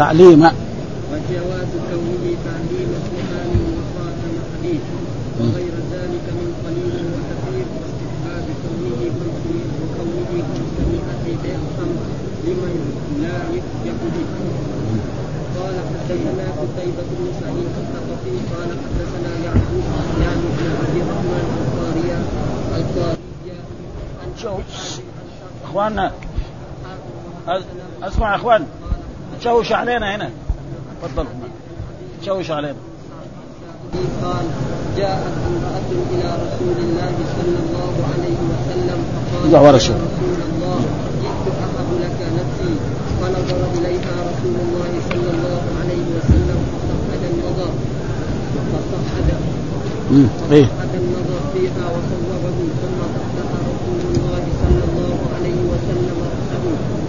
القرآن تعليم. وجواز كونه تعليم القرآن وخاتم حديث وغير ذلك من قليل وكثير واستحباب كونه وكونه خمسمائة درهم لمن لا به. قال حدثنا قتيبة بن سعيد الثقفي قال حدثنا يعقوب يعني بن عبد الرحمن القارية القارية. شو إخواننا أسمع يا إخوان. تشوش علينا هنا. تفضل. تشوش علينا. قال جاءت امرأة إلى رسول الله صلى الله عليه وسلم فقالت يا رسول الله جئت أهب لك نفسي فنظر إليها رسول الله صلى الله عليه وسلم فصحد النظر. فصحد. فصحد النظر فيها وصوبه ثم فتح رسول الله صلى الله عليه وسلم رأسه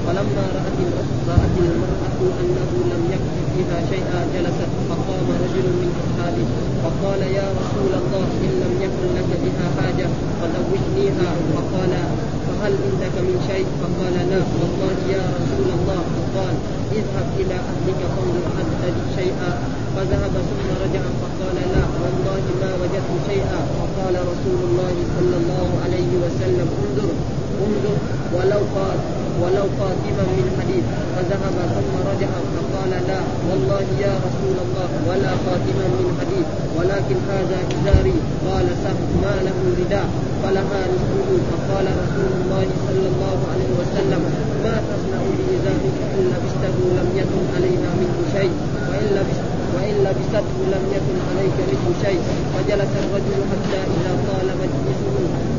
فلما رأت رأت المرأة أنه لم يكف فيها شيئا جلست فقام رجل من أصحابه فقال يا رسول الله إن لم يكن لك بها حاجة فزوجنيها. فقال فهل عندك من شيء؟ فقال لا. والله يا رسول الله. فقال اذهب إلى أهلك فانظر هل تجد شيئا. فذهب ثم رجع فقال لا والله ما وجدت شيئا. فقال رسول الله صلى الله عليه وسلم انظر. انظر ولو قال ولو قادما من حديث فذهب ثم رجع فقال لا والله يا رسول الله ولا قادما من حديث ولكن هذا إزاري. قال سهل ما له رداء. فلها نصفه فقال رسول الله صلى الله عليه وسلم ما تصنع بإزارك إن لبسته لم يكن عليها منه شيء وإن لبست وإن لبسته لم يكن عليك منه شيء. فجلس الرجل حتى إذا طال مجلسه.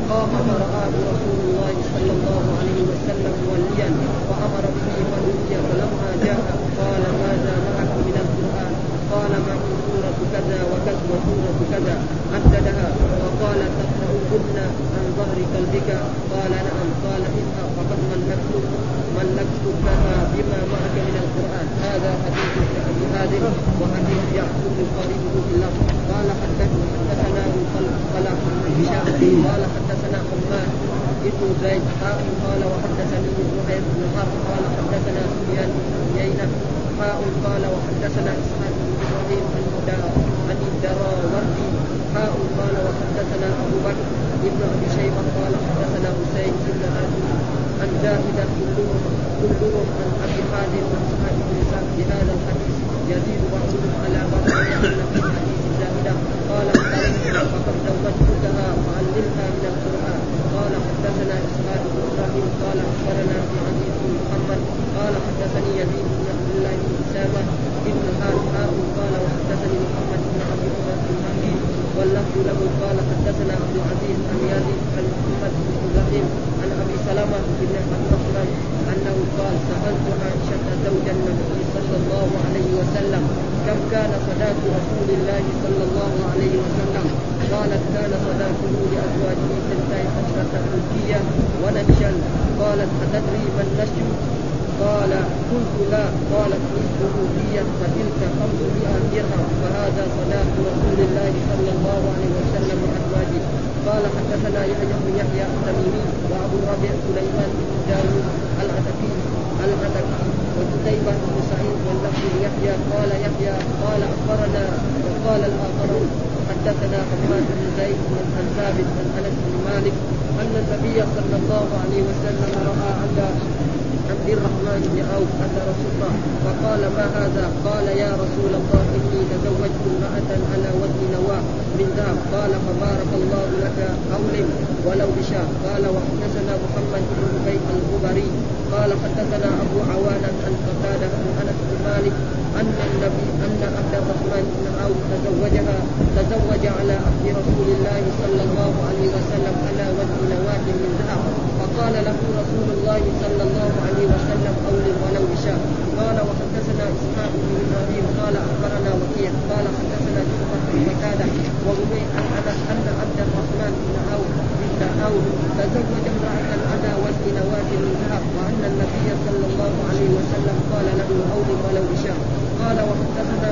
قام فرآه رسول الله صلى الله عليه وسلم موليا. وأمر به فنودي فلما جاء قال ماذا معك من القرآن؟ قال معي سورة كذا وكذا وسورة كذا عددها وقال تقرأهن عن ظهر قلبك قال نعم قال اذهب فقد ملكتك بما معك من القرآن. هذا حديث أبي هادم وحديث يعقوب قريبه في اللفظ قال حدثنا خلف هشام قال حدثنا حماد ابن زيد قال وحدثني زهير بن حرب قال حدثنا سفيان بن عيينة حاء قال وحدثنا إسحاق إبراهيم عن الدراوردي حاء قال وحدثنا أبو بكر ابن أبي شيبة قال حدثنا حسين بن أبي عن زاهدة كلهم كلهم عن أبي حازم عن سعد. بهذا الحديث يزيد بعضهم على بعض. في حديث زاهدة قال فقد زوجتكها فعلمها من القرآن قال حدثنا إسحاق بن إبراهيم قال أخبرنا في حديث محمد قال حدثني يزيد بن عبد الله بن أسامة بن حارث قال وحدثني محمد بن عبد الله بن حميد واللفظ له قال حدثنا عبد العزيز عن يزيد عن محمد بن إبراهيم عن أبي سلمة بن عبد الرحمن أنه قال سألت عائشة زوج النبي صلى الله عليه وسلم كم كان صلاة رسول الله صلى الله عليه وسلم قالت كان صلاته لأزواجه ثنتي عشرة ألفية ونبشا قالت أتدري من نشو قال قلت لا قالت نصفه دية فتلك خمسمائة درهم فهذا صلاة رسول الله صلى الله عليه وسلم وأزواجه حدثنا يحيى بن يحيى التميمي وأبو ربيع سليمان بن داوود العتكي العتكي وقتيبة بن سعيد واللفظ يحيى قال يحيى قال أخبرنا وقال الآخرون حدثنا حماد بن زيد عن ثابت عن أنس بن مالك أن النبي صلى الله عليه وسلم رأى عند عبد الرحمن بن عوف أتى رسول الله فقال ما هذا؟ قال يا رسول الله إني تزوجت امرأة على وزن نواة من ذهب قال فبارك الله لك أولم ولو بشاء قال وحدثنا محمد بن عبيد الخبري قال حدثنا أبو عوانة عن قتادة عن أنس بن مالك أن النبي أن عبد الرحمن بن عوف تزوجها تزوج على عبد رسول الله صلى الله عليه وسلم على وزن نواة من ذهب فقال له رسول الله صلى الله عليه وسلم أولم ولو بشاء قال وحدثنا إسحاق بن إبراهيم قال أخبرنا وكيع قال حدثنا شعبة بن قتادة وروي عن أنس أن عبد الرحمن بن عوف بن عوف تزوج امرأة على وزن نواة من ذهب وأن النبي صلى الله عليه وسلم قال له أولم ولو بشاء قال وحدثنا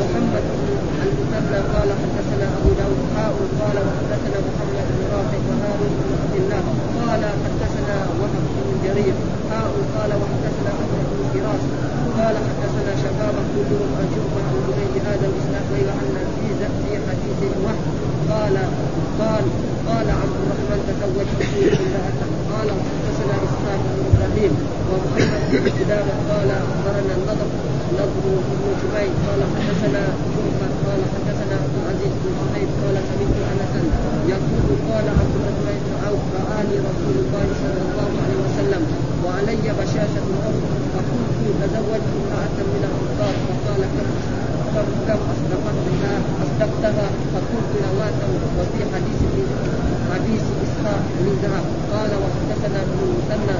محمد بن المثنى قال حدثنا ابو داود حاء قال وحدثنا محمد بن رافع وهارون بن عبد الله قال حدثنا وهب بن جرير الدين ومحمد بن قدامه قال اخبرنا النضر نضر بن شبيب قال حدثنا شعبه قال حدثنا عبد العزيز بن صهيب قال سمعت انسا يقول قال عبد الرحمن بن عوف رآني رسول الله صلى الله عليه وسلم وعلي بشاشة الأرض فقلت تزوجت امرأة من الأنصار فقال كم كم كم أصدقتها أصدقتها فقلت نواة وفي حديث حديث إسحاق من ذهب قال وحدثنا ابن المثنى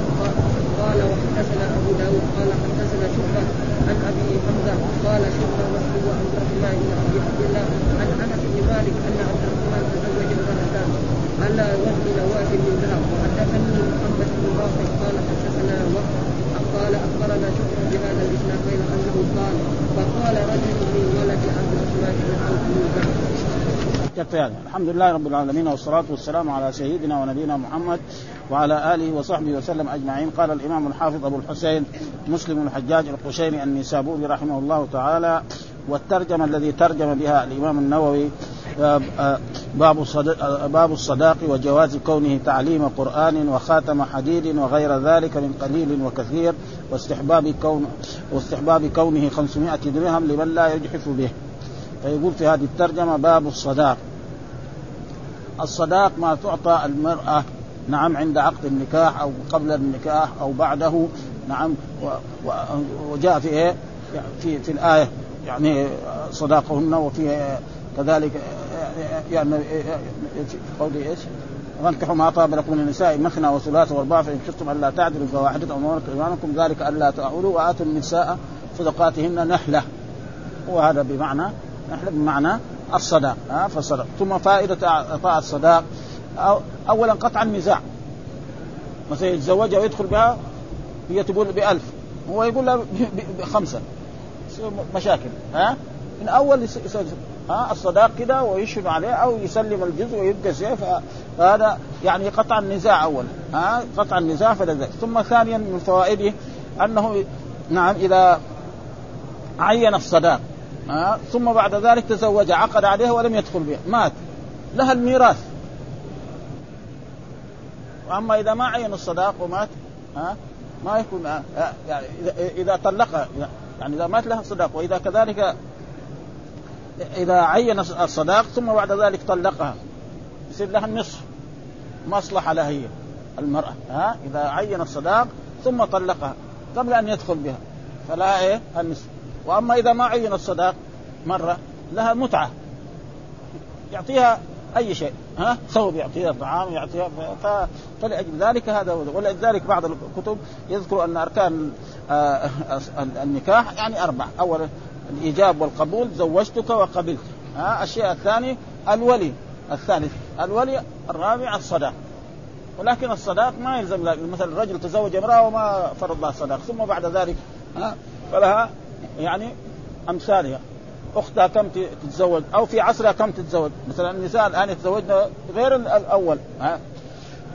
قال وحدثنا أبو داود قال حدثنا شعبة عن أبي حمزة قال شعبة مسلم عبد الرحمن بن أبي عبد الله عن أنس بن مالك أن عبد الرحمن تزوج امرأتان على وزن نواة من ذهب وحدثني محمد بن رافع قال حدثنا وقت قال اخبرنا شكر بهذا الاسناد غير انه قال فقال رجل من ولد عبد الرحمن بن عوف بن هذا الحمد لله رب العالمين والصلاة والسلام على سيدنا ونبينا محمد وعلى آله وصحبه وسلم أجمعين. قال الإمام الحافظ أبو الحسين مسلم الحجاج القشيري النسابوري رحمه الله تعالى والترجمة الذي ترجم بها الإمام النووي باب باب الصداق وجواز كونه تعليم قرآن وخاتم حديد وغير ذلك من قليل وكثير واستحباب كون واستحباب كونه 500 درهم لمن لا يجحف به. فيقول في هذه الترجمة باب الصداق. الصداق ما تعطى المرأة نعم عند عقد النكاح أو قبل النكاح أو بعده نعم وجاء في إيه في في الآية يعني صداقهن وفي كذلك يعني في قول إيش؟ وانكحوا ما طاب لكم من النساء مثنى وثلاث وارباع فإن خفتم ألا تعدلوا فواحده أو إيمانكم ذلك ألا تعولوا وآتوا النساء صدقاتهن نحلة وهذا بمعنى نحلة بمعنى الصداق ها فالصداق. ثم فائدة إعطاء الصداق أو اولا قطع النزاع مثلا يتزوجها ويدخل بها هي تقول بألف. هو يقول لها بخمسه مشاكل ها. من أول ها الصداق كده ويشهد عليه أو يسلم الجزء ويبقى شيء فهذا يعني قطع النزاع اولا ها. قطع النزاع فلذلك ثم ثانيا من فوائده أنه نعم إذا عين الصداق ها ثم بعد ذلك تزوج عقد عليها ولم يدخل بها مات. لها الميراث. وأما إذا ما عين الصداق ومات ها ما يكون يعني إذا طلقها يعني إذا مات لها صداق. وإذا كذلك إذا عين الصداق ثم بعد ذلك طلقها. يصير لها النصف. مصلحة لها هي المرأة ها إذا عين الصداق ثم طلقها قبل أن يدخل بها. فلها إيه؟ النصف. وأما إذا ما عين الصداق مرة لها متعة. يعطيها أي شيء ها؟ ثوب يعطيها طعام يعطيها ف... فلأجل ذلك هذا ولذلك بعض الكتب يذكر أن أركان آه النكاح يعني أربع اولا الإيجاب والقبول زوجتك وقبلت. ها؟ الشيء الثاني الولي. الثالث الولي الرابع الصداق. ولكن الصداق ما يلزم مثلا الرجل تزوج امرأة وما فرض لها الصداق ثم بعد ذلك ها؟ فلها يعني أمثالها. أختها كم تتزوج؟ أو في عصرها كم تتزوج؟ مثلا النساء الآن يتزوجن غير الأول ها؟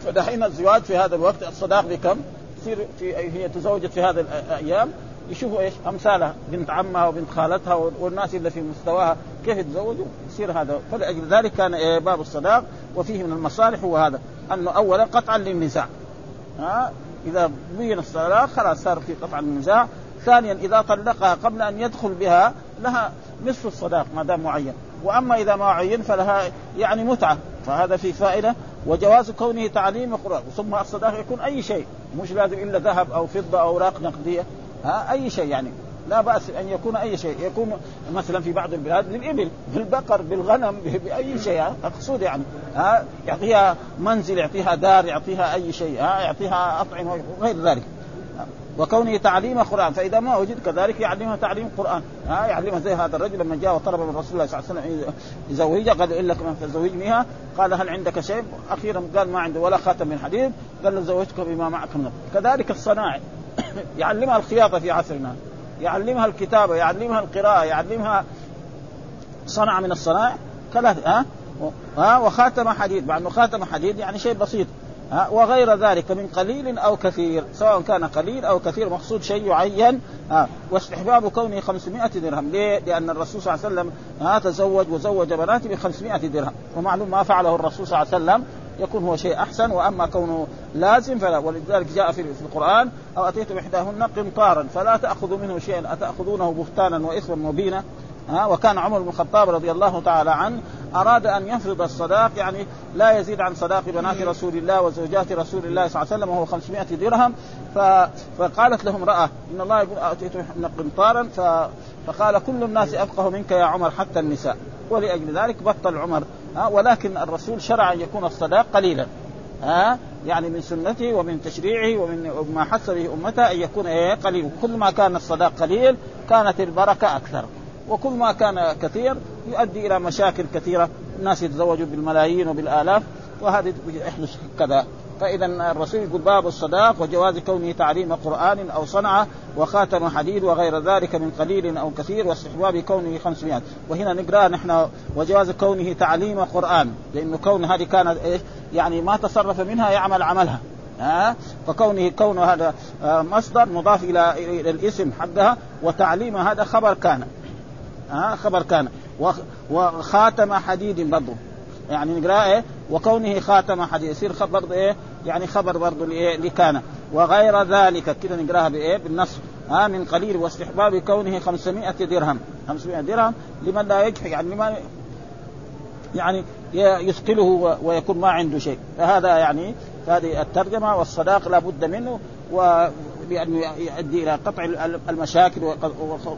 فدحين الزواج في هذا الوقت الصداق بكم؟ تصير في هي تزوجت في هذه الأيام يشوفوا إيش؟ أمثالها بنت عمها وبنت خالتها والناس اللي في مستواها كيف يتزوجوا؟ يصير هذا. فلأجل ذلك كان باب الصداق وفيه من المصالح هو هذا أنه اولا قطعا للنزاع ها؟ إذا بين الصداق خلاص صار في قطع النزاع ثانيا إذا طلقها قبل أن يدخل بها لها نصف الصداق ما دام معين. وأما إذا ما عين فلها يعني متعة. فهذا في فائدة. وجواز كونه تعليم القرآن. ثم الصداق يكون أي شيء. مش لازم إلا ذهب أو فضة أو أوراق نقدية. ها أي شيء يعني. لا بأس أن يكون أي شيء. يكون مثلا في بعض البلاد للابل بالبقر بالغنم بأي شيء. مقصود يعني. ها يعطيها منزل يعطيها دار يعطيها أي شيء. ها يعطيها أطعمة وغير ذلك. وكونه تعليم قران فإذا ما وجد كذلك يعلمها تعليم قران ها يعلمها زي هذا الرجل لما جاء وطلب من رسول الله صلى الله عليه وسلم يزوجها قال إن لك من تزوجنيها قال هل عندك شيء؟ أخيرا قال ما عنده ولا خاتم من حديد قال له زوجتك بما معك من كذلك الصناعي يعلمها الخياطه في عصرنا. يعلمها الكتابة يعلمها القراءة يعلمها صنع من الصنائع ثلاث ها ها وخاتم حديد. مع إنه خاتم حديد يعني شيء بسيط. ها وغير ذلك من قليل أو كثير سواء كان قليل أو كثير مقصود شيء يعين ها واستحباب كونه 500 درهم. ليه؟ لأن الرسول صلى الله عليه وسلم ها تزوج وزوج بناته ب 500 درهم. ومعلوم ما فعله الرسول صلى الله عليه وسلم. يكون هو شيء أحسن وأما كونه لازم فلا. ولذلك جاء في, القرآن أو أتيتم إحداهن قنطارا فلا تأخذوا منه شيئا. أتأخذونه بهتانا واثما مبينا ها وكان عمر بن الخطاب رضي الله تعالى عنه أراد أن يفرض الصداق يعني لا يزيد عن صداق بنات رسول الله وزوجات رسول الله صلى الله عليه وسلم وهو 500 درهم. فقالت له امراه إن الله يقول أتيتم قنطارا؟ فقال كل الناس أفقه منك يا عمر حتى النساء. ولأجل ذلك بطل عمر ها ولكن الرسول شرع أن يكون الصداق قليلا ها يعني من سنته ومن تشريعه ومن ما حث به أمته أن يكون إيه قليل. كل ما كان الصداق قليل كانت البركة أكثر. وكل ما كان كثير يؤدي إلى مشاكل كثيرة. الناس يتزوجوا بالملايين وبالآلاف وهذه يحدث كذا. فإذا الرسول يقول باب الصداق وجواز كونه تعليم قرآن أو صنعة وخاتم حديد وغير ذلك من قليل أو كثير واستحباب كونه 500 وهنا نقرأ نحن وجواز كونه تعليم قرآن لأنه كون هذه كانت إيش؟ يعني ما تصرف منها يعمل عملها. ها؟ فكونه كون هذا آه، مصدر مضاف إلى إلى الاسم حقها وتعليم هذا خبر كان. ها خبر كان. وخاتم حديد برضه يعني نقرأ إيه؟ وكونه خاتم حديد. يصير خبر إيه؟ يعني خبر برضه لإيه؟ لكان. وغير ذلك كده نقرأها بإيه؟ بالنص. ها من قليل. واستحباب كونه 500 درهم. 500 درهم لمن لا يجحي يعني لمن يعني يثقله ويكون ما عنده شيء. فهذا يعني هذه الترجمة والصداق لا بد منه ولأنه يؤدي إلى قطع المشاكل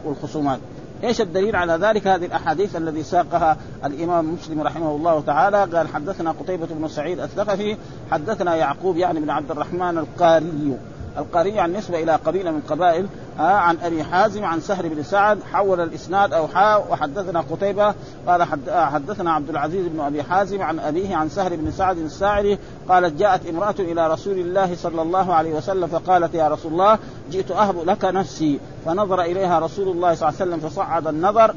والخصومات. إيش الدليل على ذلك؟ هذه الأحاديث الذي ساقها الإمام مسلم رحمه الله تعالى. قال حدثنا قتيبة بن سعيد الثقفي حدثنا يعقوب يعني بن عبد الرحمن القاري. القاري عن نسبة إلى قبيلة من قبائل آه عن أبي حازم عن سهر بن سعد حول الإسناد أو حاء وحدثنا قتيبة قال آه، حدثنا عبد العزيز بن أبي حازم عن أبيه عن سهر بن سعد الساعري قالت جاءت امرأة إلى رسول الله صلى الله عليه وسلم فقالت يا رسول الله جئت أهب لك نفسي. فنظر إليها رسول الله صلى الله عليه وسلم فصعد النظر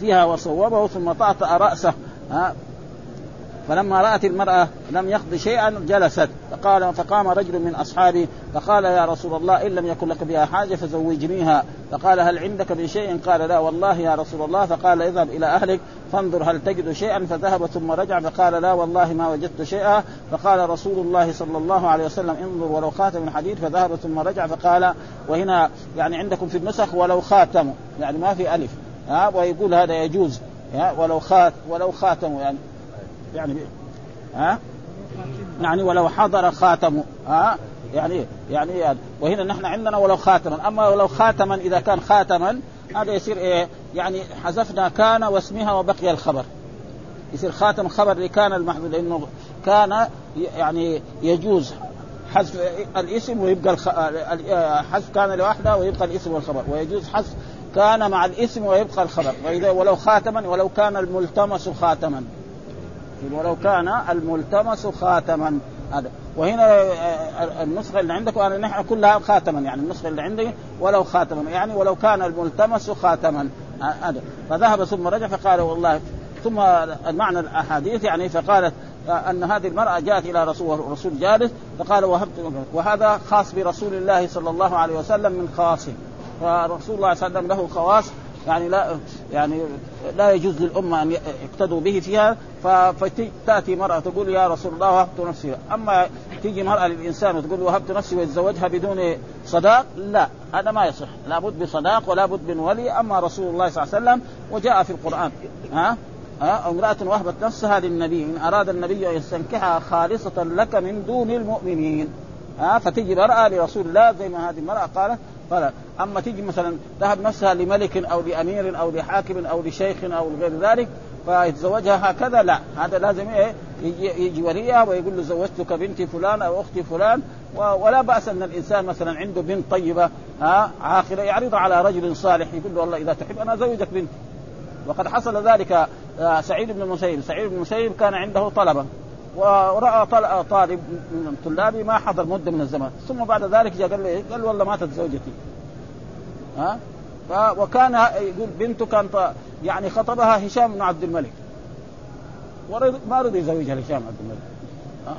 فيها وصوبه ثم طأطأ رأسه ها فلما رأت المرأة لم يقض شيئا جلست. فقال فقام رجل من أصحابه فقال يا رسول الله إن لم يكن لك بها حاجة فزوجنيها. فقال هل عندك من شيء؟ قال لا والله يا رسول الله. فقال اذهب إلى أهلك فانظر هل تجد شيئا. فذهب ثم رجع فقال لا والله ما وجدت شيئا. فقال رسول الله صلى الله عليه وسلم انظر ولو خاتم من حديد فذهب ثم رجع فقال وهنا يعني عندكم في النسخ ولو خاتم. يعني ما في ألف. ها ويقول هذا يجوز. ولو خات ولو خاتم يعني. يعني ها؟ يعني ولو حضر خاتم ها؟ يعني يعني وهنا نحن عندنا ولو خاتما. أما ولو خاتما إذا كان خاتما هذا يصير إيه؟ يعني حذفنا كان واسمها وبقي الخبر. يصير خاتم خبر لكان المحذوف لأنه كان يعني يجوز حذف الاسم ويبقى الخ... حذف كان لوحده ويبقى الاسم والخبر. ويجوز حذف كان مع الاسم ويبقى الخبر. وإذا ولو خاتما ولو كان الملتمس خاتما. ولو كان الملتمس خاتما. هذا. وهنا آه، النسخة اللي عندكم انا نحن كلها خاتما يعني النسخة اللي عندي ولو خاتما. يعني ولو كان الملتمس خاتما. هذا. فذهب ثم رجع فقال والله ثم المعنى الأحاديث يعني فقالت آه، أن هذه المرأة جاءت إلى رسول الرسول جالس فقال وهبت وهذا خاص برسول الله صلى الله عليه وسلم من خاصه فرسول الله صلى الله عليه وسلم له خواص. يعني لا يعني لا يجوز للأمة أن يقتدوا به فيها فتأتي مرأة تقول يا رسول الله وهبت نفسي. أما تيجي مرأة للإنسان وتقول وهبت نفسي ويتزوجها بدون صداق لا هذا ما يصح. لابد بصداق ولا بد من ولي. أما رسول الله صلى الله عليه وسلم وجاء في القرآن. ها؟ امرأة وهبت نفسها للنبي إن أراد النبي أن يستنكحها خالصة لك من دون المؤمنين. ها؟ فتجي مرأة لرسول الله زي ما هذه المرأة قالت فلا أما تيجي مثلا تهب نفسها لملك أو لأمير أو لحاكم أو لشيخ أو غير ذلك فيتزوجها هكذا؟ لا. هذا لازم إيه؟ يجي, يجي وليها ويقول له زوجتك بنتي فلان أو أختي فلان ولا بأس أن الإنسان مثلا عنده بنت طيبة ها عاقلة يعرضها على رجل صالح يقول له والله إذا تحب أنا أزوجك بنتي وقد حصل ذلك آه، سعيد بن المسيب سعيد بن المسيب كان عنده طلبة. ورأى طالب من طلابي ما حضر مدة من الزمان ثم بعد ذلك جاء قال لي قال والله ماتت زوجتي. ها؟ وكان يقول بنته كان يعني خطبها هشام بن عبد الملك. ما رضي يزوجها هشام عبد الملك.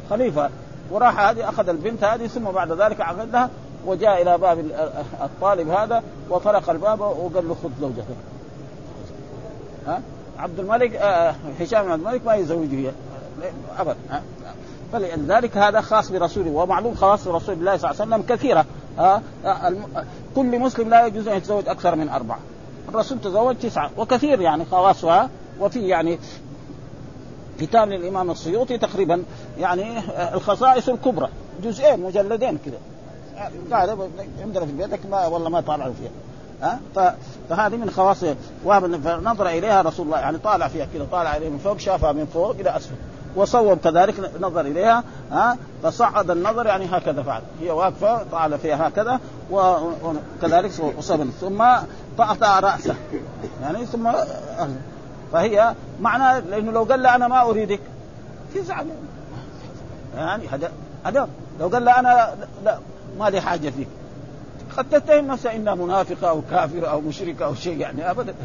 خليفة. وراح هذه أخذ البنت هذه ثم بعد ذلك عقدها وجاء إلى باب الطالب هذا وطرق الباب وقال له خذ زوجتك. ها؟ عبد الملك آه هشام بن عبد الملك ما يزوجه. ابدا فلذلك هذا خاص برسوله ومعلوم خواص رسول الله صلى الله عليه وسلم كثيرة. ها؟ كل مسلم لا يجوز أن يتزوج أكثر من أربعة. الرسول تزوج تسعة وكثير يعني خواصها. وفي يعني كتاب للإمام السيوطي تقريبا يعني الخصائص الكبرى. جزئين مجلدين كذا قاعد عندنا في بيتك ما والله ما طالعوا فيها. ها؟ فهذه من خواص. فنظر إليها رسول الله يعني طالع فيها كذا طالع عليها من فوق شافها من فوق إلى أسفل. وصوب كذلك نظر إليها ها فصعد النظر يعني هكذا فعل. هي واقفة طال فيها هكذا وكذلك وصب ثم طأطأ رأسه يعني ثم فهي معنى لأنه لو قال له أنا ما أريدك. تزعل يعني هذا لو قال له أنا لا ما لي حاجة فيك. قد تتهم نفسها إنها منافقة أو كافرة أو مشركة أو شيء يعني ابدا.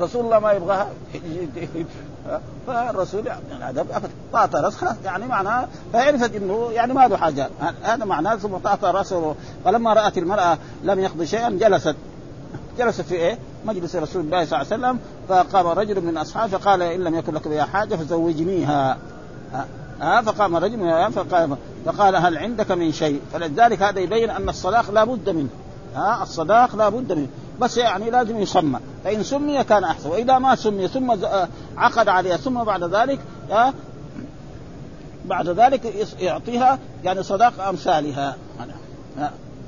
رسول الله ما يبغاها. فالرسول يعني هذا طاط رأس خلاص. يعني معناه فعرفت إنه يعني ما له حاجة. هذا معناه ثم طاط رأسه. فلما رأت المرأة لم يقضي شيئا جلست. جلست في إيه؟ مجلس رسول الله صلى الله عليه وسلم. فقام رجل من أصحابه فقال إن لم يكن لك بها حاجة فزوجنيها. ها؟ فقام رجل فقال فقال هل عندك من شيء؟ فلذلك هذا يبين أن الصداق لا بد منه. ها الصداق لا بد منه. بس يعني لازم يسمى. فإن سمي كان أحسن. وإذا ما سمي ثم آه، عقد عليها ثم بعد ذلك ها بعد ذلك يعطيها يعني صداق أمثالها.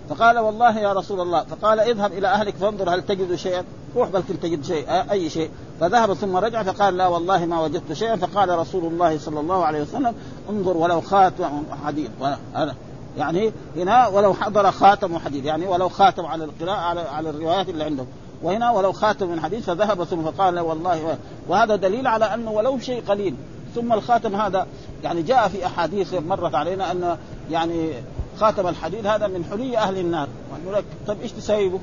فقال والله يا رسول الله فقال اذهب إلى أهلك فانظر هل تجد شيئا. روح بل تجد شيء أي شيء. فذهب ثم رجع فقال لا والله ما وجدت شيئا. فقال رسول الله صلى الله عليه وسلم انظر ولو خاتم حديد. هذا يعني هنا ولو حضر خاتم حديد يعني ولو خاتم على القراءة على, على الروايات اللي عندهم وهنا ولو خاتم من حديد فذهب ثم فقال والله وهذا دليل على أنه ولو شيء قليل ثم الخاتم هذا يعني جاء في أحاديث مرت علينا أن يعني خاتم الحديد هذا من حلي أهل النار لك طيب إيش تسيبه؟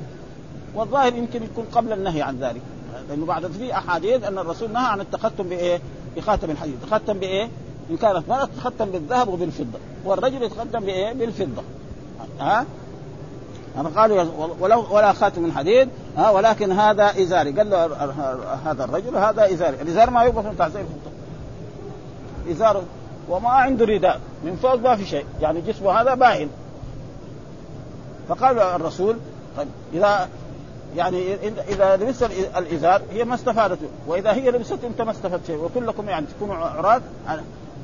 والظاهر يمكن يكون قبل النهي عن ذلك لأنه بعد في أحاديث أن الرسول نهى عن التختم بإيه؟ بخاتم الحديد، تختم بإيه؟ إن كانت مرأة تختم بالذهب وبالفضة والرجل يتختم بإيه؟ بالفضة. ها؟ أنا قالوا ولو ولا خاتم من حديد ها؟ ولكن هذا إزاري. قال له هذا الرجل هذا إزاري. الإزار ما يوقف من تحت إزار وما عنده رداء. من فوق ما في شيء. يعني جسمه هذا باين فقال الرسول طيب اذا يعني إذا لبست الإزار هي ما استفادت. وإذا هي لبست أنت ما استفدت شيء. وكلكم يعني تكونوا عراة.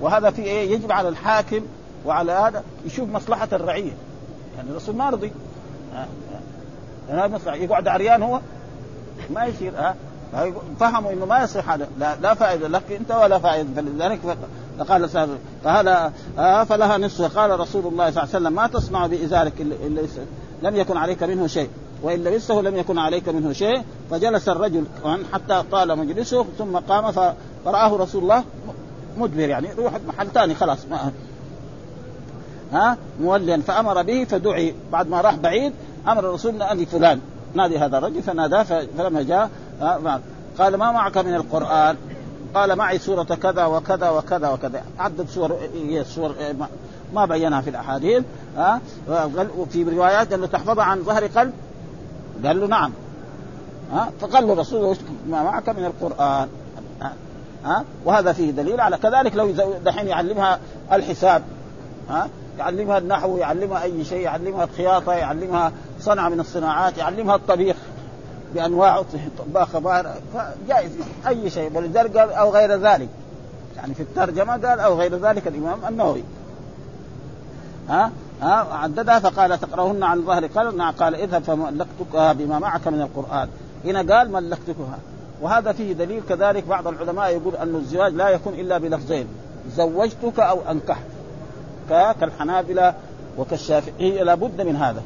وهذا في إيه؟ يجب على الحاكم وعلى هذا يشوف مصلحة الرعية. يعني الرسول ما رضي. هذا مصلحة. يقعد عريان هو؟ ما يصير. ها؟ فهموا إنه ما يصير هذا. لا, لا فائدة لك أنت ولا فائدة فلذلك فقال فهذا آه فلها نصف. قال رسول الله صلى الله عليه وسلم ما تصنع بإزارك اللي لم يكن عليك منه شيء. وإن لبسته لم يكن عليك منه شيء. فجلس الرجل حتى طال مجلسه ثم قام فرآه رسول الله مدبر يعني روح محل ثاني خلاص ما ها؟ موليا فأمر به فدعي. بعد ما راح بعيد أمر الرسول نادي فلان نادي هذا الرجل فناداه فلما جاء قال ما معك من القرآن؟ قال معي سورة كذا وكذا وكذا وكذا. عدد سور هي سور ما بينها في الأحاديث ها؟ وفي روايات انه تحفظها عن ظهر قلب؟ قال له نعم. ها؟ فقال له الرسول ما معك من القرآن؟ ها؟ وهذا فيه دليل على كذلك لو دحين يعلمها الحساب ها؟ يعلمها النحو يعلمها أي شيء يعلمها الخياطة يعلمها صنعه من الصناعات يعلمها الطبيخ بانواعه طباخ فجائز أي شيء. ولذلك قال أو غير ذلك. يعني في الترجمة قال أو غير ذلك الإمام النووي. ها؟ ها؟ عددها فقال تقرأهن عن ظهر قلب قال اذهب فملكتكها بما معك من القرآن. هنا قال ملكتكها. وهذا فيه دليل كذلك بعض العلماء يقول أن الزواج لا يكون إلا بلفظين زوجتك أو أنكحت كالحنابلة وكالشافعية لابد من هذا.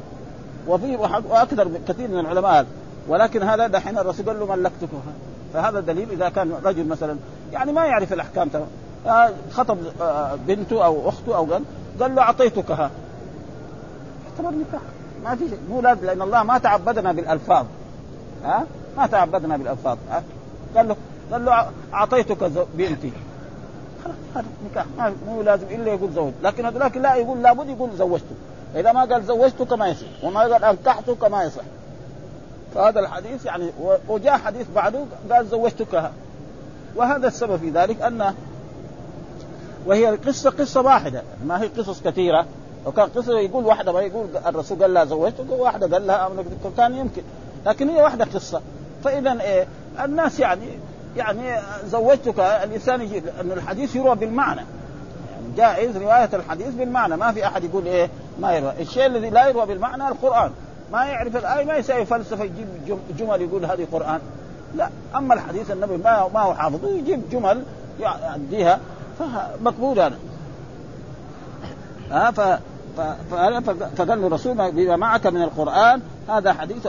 وفي وأكثر كثير من العلماء ولكن هذا دحين الرسول قال له ملكتكها فهذا دليل إذا كان رجل مثلا يعني ما يعرف الأحكام تمام آه، خطب آه، بنته أو أخته أو قال قال له اعطيتكها يعتبر نكاح. ما في شيء. مو لازم لأن الله ما تعبدنا بالألفاظ. ها؟ ما تعبدنا بالألفاظ ها؟ قال له قال له أعطيتك بنتي. هذا مو لازم إلا يقول زوج لكن لكن لا يقول لابد يقول زوجتك إذا ما قال زوجتك ما يصح وما قال انكحتك ما يصح. فهذا الحديث يعني وجاء حديث بعده قال زوجتك. وهذا السبب في ذلك أن وهي القصة قصة واحدة. ما هي قصص كثيرة. لو كان قصة يقول واحدة ما يقول الرسول قال لها زوجتك واحدة قال لها كان يمكن. لكن هي واحدة قصة. فاذا إيه الناس يعني يعني زوجتك الإنسان يجي أن الحديث يروى بالمعنى. يعني جائز رواية الحديث بالمعنى. ما في أحد يقول إيه ما يروى. الشيء الذي لا يروى بالمعنى القرآن. ما يعرف الآية ما يسوي فلسفة يجيب جمل يقول هذه قرآن. لا أما الحديث النبي ما ما هو حافظه يجيب جمل يعديها فمقبول هذا. ها ف فقال له الرسول بما معك من القرآن هذا حديث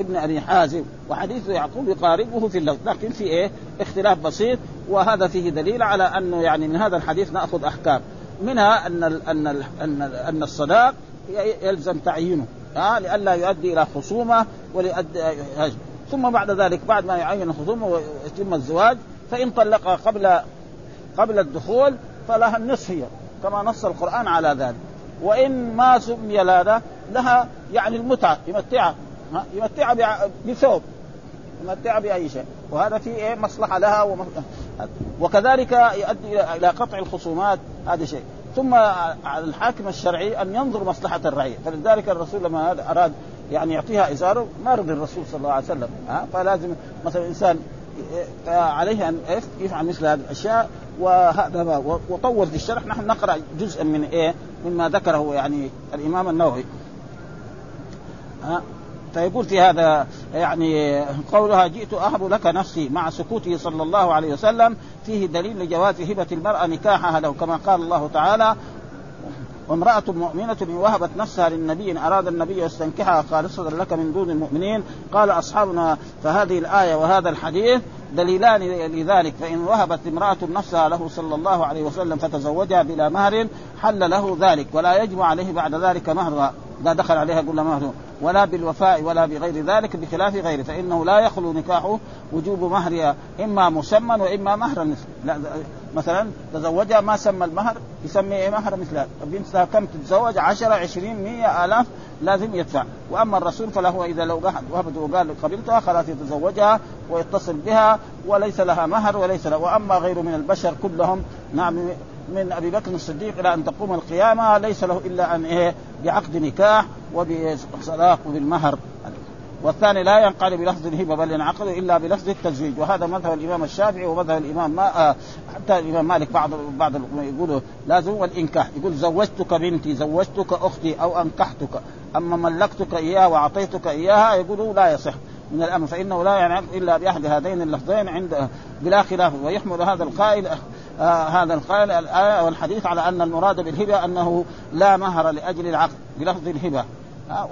ابن أبي حازم وحديث يعقوب يقاربه في اللفظ. لكن في إيه؟ اختلاف بسيط وهذا فيه دليل على أنه يعني من هذا الحديث نأخذ أحكام. منها أن ال أن ال أن, ال أن الصداق يلزم تعيينه ها لئلا يؤدي إلى خصومة وليؤدي ثم بعد ذلك بعد ما يعين الخصومة ويتم الزواج فإن طلقها قبل قبل الدخول فلها النصف هي كما نص القرآن على ذلك. وإن ما سمي لها لها يعني المتعة يمتعها يمتعها بثوب يمتعها بأي شيء. وهذا في إيه مصلحة لها وم... وكذلك يؤدي إلى قطع الخصومات هذا شيء. ثم على الحاكم الشرعي أن ينظر مصلحة الرعية. فلذلك الرسول لما أراد يعني يعطيها إزاره ما رضي الرسول صلى الله عليه وسلم ها فلازم مثلا الانسان عليه أن يفعل مثل هذه الأشياء وهذا وطول في الشرح. نحن نقرأ جزءا من إيه مما ذكره يعني الإمام النووي. فيقول في هذا يعني قولها جئت أهب لك نفسي مع سكوته صلى الله عليه وسلم فيه دليل لجواز هبة المرأة نكاحها له كما قال الله تعالى وامرأة مؤمنة وهبت نفسها للنبي إن أراد النبي يستنكحها خالصة لك من دون المؤمنين. قال أصحابنا فهذه الآية وهذا الحديث دليلان لذلك فإن وهبت امرأة نفسها له صلى الله عليه وسلم فتزوجها بلا مهر حل له ذلك ولا يجب عليه بعد ذلك مهرها. إذا دخل عليها قل مهر ولا بالوفاء ولا بغير ذلك بخلاف غيره فإنه لا يخلو نكاحه وجوب مهرها إما مسمى وإما مهرا مثلا تزوجها ما سمى المهر يسمي إيه مهر مثلها بنتها كم تتزوج 10 20 100 آلاف لازم يدفع. وأما الرسول فله إذا لو وهبت وقال قبلتها خلاص يتزوجها ويتصل بها وليس لها مهر وليس لها وأما غير من البشر كلهم نعم من أبي بكر الصديق إلى أن تقوم القيامة ليس له إلا أن إيه بعقد نكاح وبصداق وبالمهر والثاني لا ينقل بلفظ الهبة بل ينعقد إلا بلفظ التزويج. وهذا مذهب الإمام الشافعي ومذهب الإمام ما آه حتى الإمام مالك بعض بعض يقولوا لازم والإنكاح. يقول زوجتك بنتي زوجتك أختي أو أنكحتك. أما ملكتك إياها وأعطيتك إياها يقولوا لا يصح. من الأمر فإنه لا ينعقد إلا بأحد هذين اللفظين عند بلا خلاف. ويحمل هذا القائل هذا القائل الآية والحديث على أن المراد بالهبة أنه لا مهر لأجل العقد بلفظ الهبة.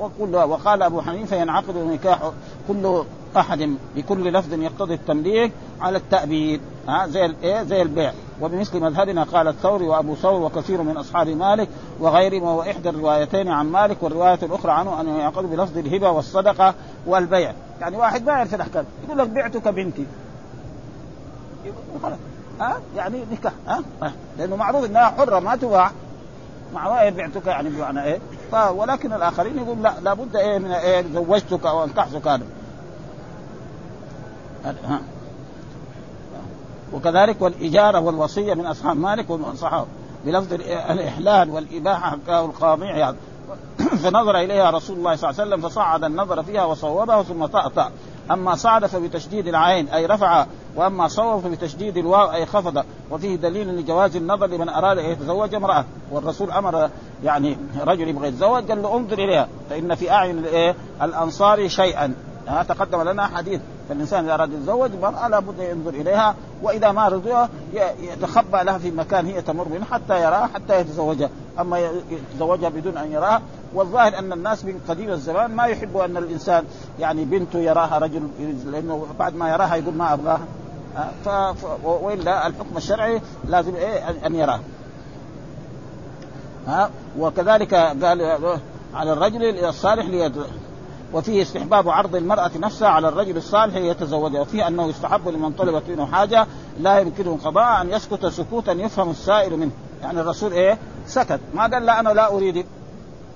وكل وقال أبو حنيفة ينعقد النكاح كل أحد بكل لفظ يقتضي التمليك على التأبيد. ها زي الايه زي البيع. وبمثل مذهبنا قال الثوري وأبو ثور وكثير من أصحاب مالك وغيرهم وهو إحدى الروايتين عن مالك والرواية الأخرى عنه أنه يعقد بلفظ الهبة والصدقة والبيع. يعني واحد ما يعرف الاحكام يقول لك بعتك بنتي. خلاص. ها؟ يعني نكاح ها؟ لأنه معروف إنها حرة ما تباع. مع إيه؟ بعتك يعني بمعنى إيه؟ ولكن الآخرين يقول لا لابد إيه من إيه؟ زوجتك أو أنكحتك هذا. وكذلك والإجارة والوصية من أصحاب مالك والصحابه بلفظ الإحلال والإباحة حكاه القاضي عياض فنظر إليها رسول الله صلى الله عليه وسلم فصعد النظر فيها وصوبها ثم طأطأ أما صعد فبتشديد العين أي رفع وأما صوب فبتشديد الواو أي خفض. وفيه دليل لجواز النظر لمن أراد أن يتزوج امرأة. والرسول أمر يعني رجل يبغى يتزوج قال له انظر إليها فإن في أعين الأنصار شيئا. ها تقدم لنا حديث. فالإنسان إذا أراد يتزوج المرأة لابد ينظر إليها وإذا ما رضيها يتخبى لها في مكان هي تمر منه حتى يراها حتى يتزوجها. أما يتزوجها بدون أن يراها والظاهر أن الناس من قديم الزمان ما يحبوا أن الإنسان يعني بنته يراها رجل لأنه بعد ما يراها يقول ما أبغاها. ف... وإلا الحكم الشرعي لازم إيه ان يراه. ها؟ وكذلك قال على الرجل الصالح ليد... وفيه استحباب عرض المرأة نفسها على الرجل الصالح ليتزوجها وفيه أنه يستحب لمن طلبت منه حاجة لا يمكنه قضاء أن يسكت سكوتا يفهم السائل منه. يعني الرسول إيه؟ سكت. ما قال لا أنا لا أريد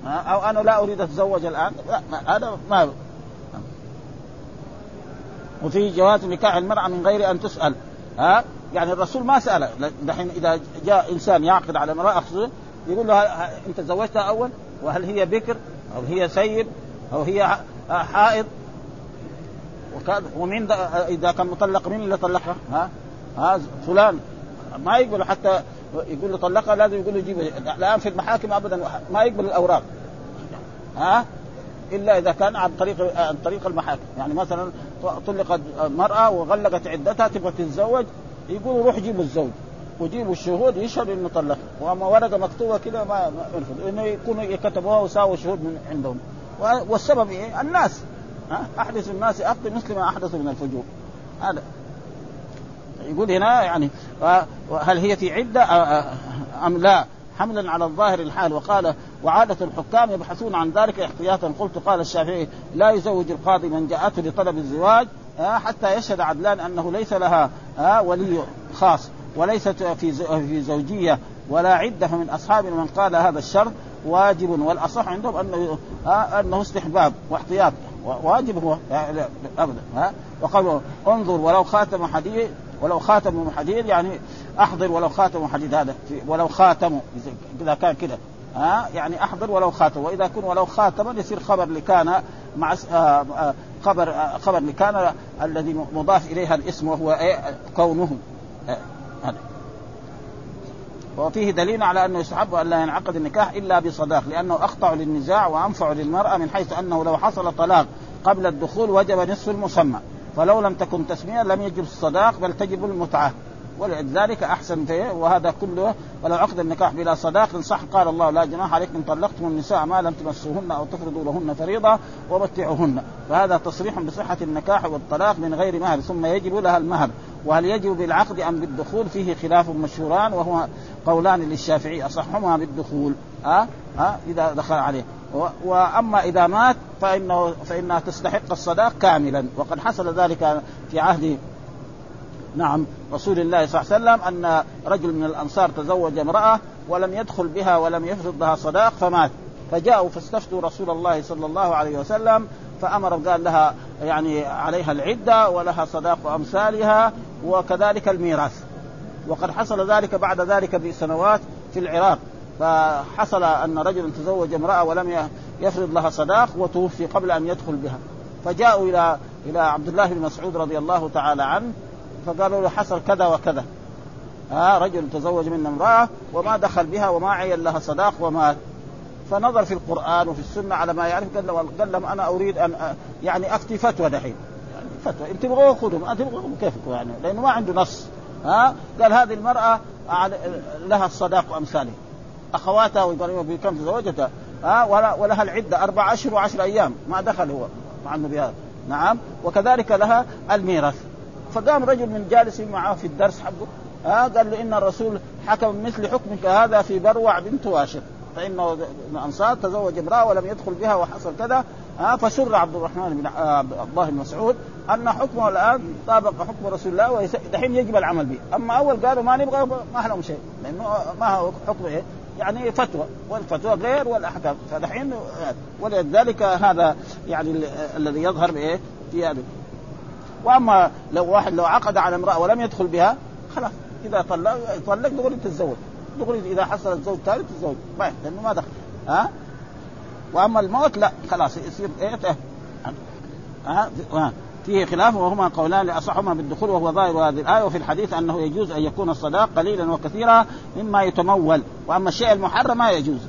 أو أنا لا أريد أتزوج الآن؟ لا هذا ما وفي جواز نكاح المرأة من غير أن تسأل ها؟ يعني الرسول ما سأله. دحين إذا جاء إنسان يعقد على امرأة يقول له أنت زوجتها أول؟ وهل هي بكر؟ أو هي سيب أو هي حائض؟ وكان ومين إذا كان مطلق مين اللي طلقها؟ ها؟ ها فلان. ما يقبل حتى يقول له طلقها لازم يقول له جيب الآن في المحاكم ابدا ما يقبل الأوراق. ها؟ إلا إذا كان عن طريق عن طريق المحاكم. يعني مثلا طلقت مراه وغلقت عدتها تبغى تتزوج يقولوا روح جيبوا الزوج. وجيبوا الشهود يشهدوا إنه طلقها وأما ورقة مكتوبة كذا ما يرفض إنه يكونوا كتبوها وساووا شهود من عندهم. والسبب إيه؟ الناس. ها؟ أحدث الناس اقضي مثل ما احدثوا من الفجور. هذا. يقول هنا يعني هل هي في عدة؟ أم لا؟ حملا على الظاهر الحال. وقال وعادة الحكام يبحثون عن ذلك احتياطا. قلت قال الشافعي لا يزوج القاضي من جاءته لطلب الزواج حتى يشهد عدلان أنه ليس لها ولي خاص وليست في في زوجية ولا عدة. فمن أصحاب من قال هذا الشرط واجب والأصح عندهم أنه أنه استحباب واحتياط. واجب هو أبدا ها وقالوا انظر ولو خاتم حديد ولو خاتم حديد يعني أحضر ولو خاتم حديد هذا ولو خاتم إذا كان كده. ها؟ يعني أحضر ولو خاتم. وإذا كن ولو خاتما يصير خبر لكان مع خبر خبر لكان الذي مضاف إليها الاسم وهو إيه؟ كونه. وفيه دليل على أنه يستحب أن لا ينعقد النكاح إلا بصداق لأنه أخطأ للنزاع وأنفع للمرأة من حيث أنه لو حصل طلاق قبل الدخول وجب نصف المسمى. فلو لم تكن تسمية لم يجب الصداق بل تجب المتعة. ولذلك أحسن وهذا كله. ولو عقد النكاح بلا صداق صح قال الله لا جناح عليكم طلقتم النساء ما لم تمسوهن أو تفرضوا لهن فريضة ومتعوهن. فهذا تصريح بصحة النكاح والطلاق من غير مهر ثم يجب لها المهر. وهل يجب بالعقد أم بالدخول؟ فيه خلاف مشهوران وهو قولان للشافعي أصحهما بالدخول. ها؟ أه؟ أه؟ إذا دخل عليه. وأما إذا مات فانه فإنها تستحق الصداق كاملا. وقد حصل ذلك في عهد نعم رسول الله صلى الله عليه وسلم أن رجل من الأنصار تزوج امرأة ولم يدخل بها ولم يفرض لها صداق فمات. فجاءوا فاستفتوا رسول الله صلى الله عليه وسلم فأمر قال لها يعني عليها العدة ولها صداق أمثالها وكذلك الميراث. وقد حصل ذلك بعد ذلك بسنوات في العراق. فحصل أن رجل تزوج امرأة ولم يفرض لها صداق وتوفي قبل أن يدخل بها. فجاءوا إلى إلى عبد الله بن مسعود رضي الله تعالى عنه فقالوا له حصل كذا وكذا. ها رجل تزوج من امرأة وما دخل بها وما عين لها صداق ومات فنظر في القرآن وفي السنة على ما يعرف قال له قال لهم أنا أريد ان يعني افتي فتوى دحين. يعني فتوى. إن تبغوا خذوا ما تبغوا كيفكم يعني؟ لأنه ما عنده نص. ها؟ قال هذه المرأة لها الصداق وأمثاله. اخواتها وابراهيم كم تزوجتها ها ولها العدة أربع اشهر وعشر أيام ما دخل هو مع النبي نعم. وكذلك لها الميراث. فقام رجل من جالس معه في الدرس حقه ها قال له إن الرسول حكم مثل حكمك هذا في بروع بنت واشر فانه الأنصار تزوج امرأة ولم يدخل بها وحصل كذا ها فسر عبد الرحمن بن عبد الله بن مسعود أن حكمه الآن طابق حكم رسول الله ودحين يجب العمل به، أما أول قالوا ما نبغى ما لهم شيء لأنه ما هو حكم إيه؟ يعني فتوى والفتوى غير والأحكام. فدحين ولذلك هذا يعني الذي يظهر بإيه؟ في هذا وأما لو واحد لو عقد على امرأة ولم يدخل بها خلاص. إذا طلق طلق دغري تتزوج دغري إذا حصل الزوج ثالث تتزوج ما لأنه ما دخل. ها؟ وأما الموت لا. خلاص يصير إيه؟ ها؟ ها؟ فيه خلاف وهما قولان لأصحهما بالدخول وهو ظاهر هذه الآية وفي الحديث أنه يجوز أن يكون الصداق قليلا وكثيرا مما يتمول. وأما الشيء المحرم ما يجوز.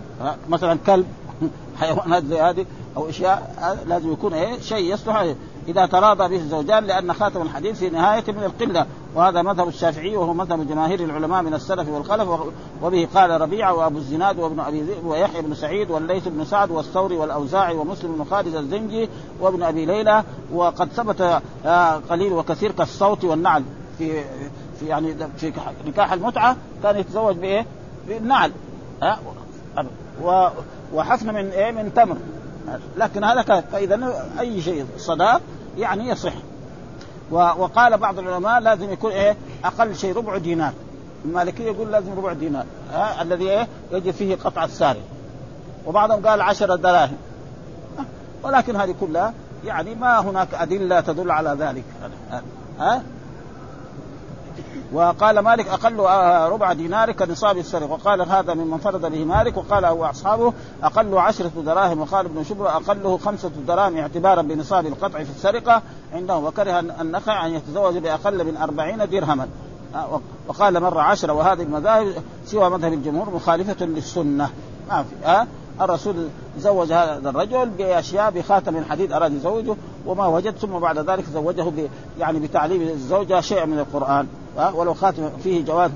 مثلا كلب حيوانات زي هذه أو أشياء لازم يكون إيه؟ شيء يصلح إذا تراضى به الزوجان لأن خاتم الحديث في نهاية من القلة وهذا مذهب الشافعي وهو مذهب جماهير العلماء من السلف والخلف وبه قال ربيعه وأبو الزناد وابن أبي ذئب ويحيى بن سعيد والليث بن سعد والثوري والأوزاعي ومسلم بن خالد الزنجي وابن أبي ليلى وقد ثبت آه، قليل وكثير كالصوت والنعل في في يعني في نكاح المتعة كان يتزوج بإيه؟ بالنعل ها وحفن من إيه؟ من تمر لكن هذا كان فإذا أي شيء صداق يعني يصح. وقال بعض العلماء لازم يكون إيه؟ أقل شيء ربع دينار. المالكية يقول لازم ربع دينار. ها؟ الذي إيه؟ يجب فيه قطع الساري وبعضهم قال عشرة دراهم. ولكن هذه كلها يعني ما هناك أدلة تدل على ذلك. ها؟ وقال مالك أقل آه، ربع دينار كنصاب السرقه وقال هذا ممن فرض به مالك وقال هو أصحابه أقل عشرة دراهم. وقال ابن شبر اقله خمسة دراهم اعتبارا بنصاب القطع في السرقة عنده. وكره النخع أن يتزوج بأقل من أربعين درهما. آه، وقال مرة عشرة وهذه المذاهب سوى مذهب الجمهور مخالفة للسنة. ما في ها الرسول زوج هذا الرجل بأشياء بخاتم حديد أراد يزوجه وما وجد. ثم بعد ذلك زوجه يعني بتعليم الزوجة شيء من القرآن. ولو خاتم فيه جواز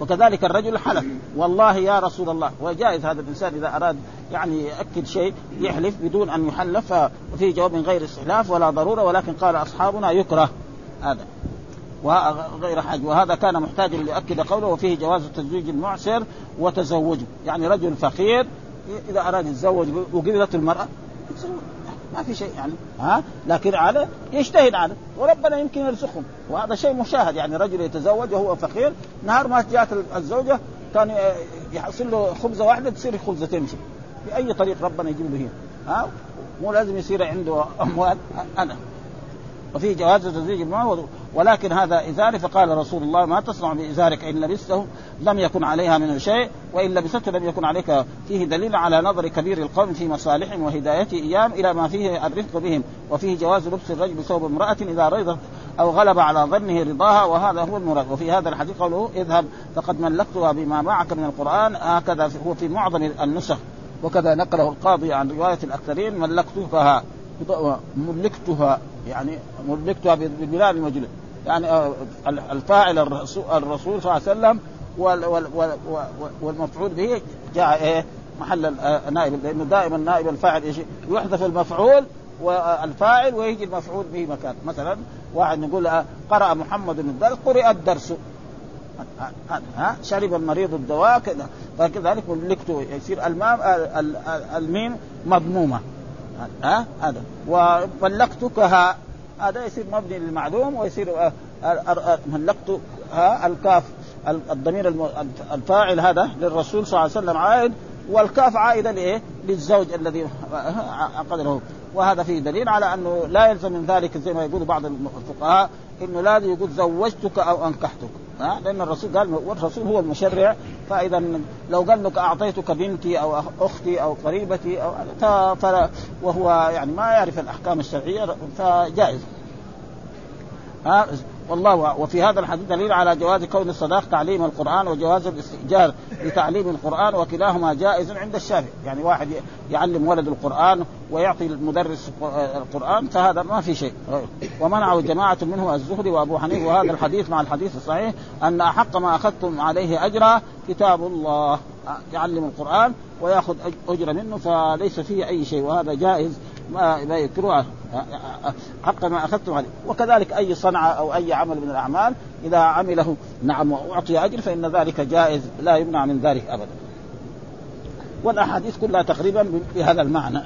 وكذلك الرجل حلف والله يا رسول الله وجائز هذا الإنسان إذا أراد يعني يأكد شيء يحلف بدون أن يحلف وفيه جواب من غير استحلاف ولا ضرورة ولكن قال أصحابنا يكره هذا. وغير حاجة. وهذا كان محتاجا ليؤكد قوله وفيه جواز تزويج المعسر وتزوجه. يعني رجل فقير إذا أراد يتزوج وقبلته المرأة ما في شيء يعني. ها؟ لكن على يجتهد على وربنا يمكن يرزقهم. وهذا شيء مشاهد. يعني رجل يتزوج وهو فقير نهار ما جاءت الزوجة كان يحصل له خبزة واحدة تصير خبزه تمشي. بأي طريق ربنا يجيب له هي؟ ها؟ مو لازم يصير عنده أموال. أنا. وفي جواز تزويج المال ولكن هذا إزاري فقال رسول الله ما تصنع بإزارك إن لبسته لم يكن عليها منه شيء وإن لبسته لم يكن عليك فيه دليل على نظر كبير القوم في مصالحهم وهدايته إيام إلى ما فيه الرفق بهم وفيه جواز لبس الرجل بثوب امرأة إذا رضت أو غلب على ظنه رضاها وهذا هو المراد. وفي هذا الحديث قوله اذهب فقد ملكتها بما معك من القرآن هكذا هو في معظم النسخ. وكذا نقله القاضي عن رواية الأكثرين ملكتها. ملكتها يعني ملكتها بالبلاد المجلد يعني آه، الفاعل الرسول, الرسول صلى الله عليه وسلم والمفعول به جاء إيه محل النائب آه، لأنه دائما نائب الفاعل إيش يحذف المفعول والفاعل ويجي المفعول به مكان. مثلا واحد نقول آه، قرأ محمد الدرس قرئ الدرس. ها شرب المريض الدواء كذا. فكذلك ملكته يصير المام الميم مضمومة. ها؟ هذا. وملكتكها هذا يصير مبني للمعلوم ويصير آه، ملكتها الكاف الضمير الفاعل هذا للرسول صلى الله عليه وسلم عائد والكاف عائدة لإيه؟ للزوج الذي عقد له وهذا فيه دليل على أنه لا يلزم من ذلك زي ما يقول بعض الفقهاء إنه لازم يقول زوجتك أو أنكحتك. ها؟ لأن الرسول قال والرسول هو المشرع فإذا لو قال لك أعطيتك بنتي أو أختي أو قريبتي أو وهو يعني ما يعرف الأحكام الشرعية فجائز. ها؟ والله وفي هذا الحديث دليل على جواز كون الصداق تعليم القرآن وجواز الاستئجار لتعليم القرآن وكلاهما جائز عند الشافعي، يعني واحد يعلم ولد القرآن ويعطي المدرس القرآن فهذا ما في شيء. ومنعه جماعة منه الزهري وأبو حنيفة. وهذا الحديث مع الحديث الصحيح أن أحق ما أخذتم عليه أجرا كتاب الله يعلم القرآن ويأخذ أجر منه فليس فيه أي شيء. وهذا جائز ما ما حق ما أخذتم عليه. وكذلك أي صنعه أو أي عمل من الأعمال إذا عمله نعم وأعطي أجر فإن ذلك جائز لا يمنع من ذلك أبدا. والأحاديث كلها تقريبا بهذا المعنى.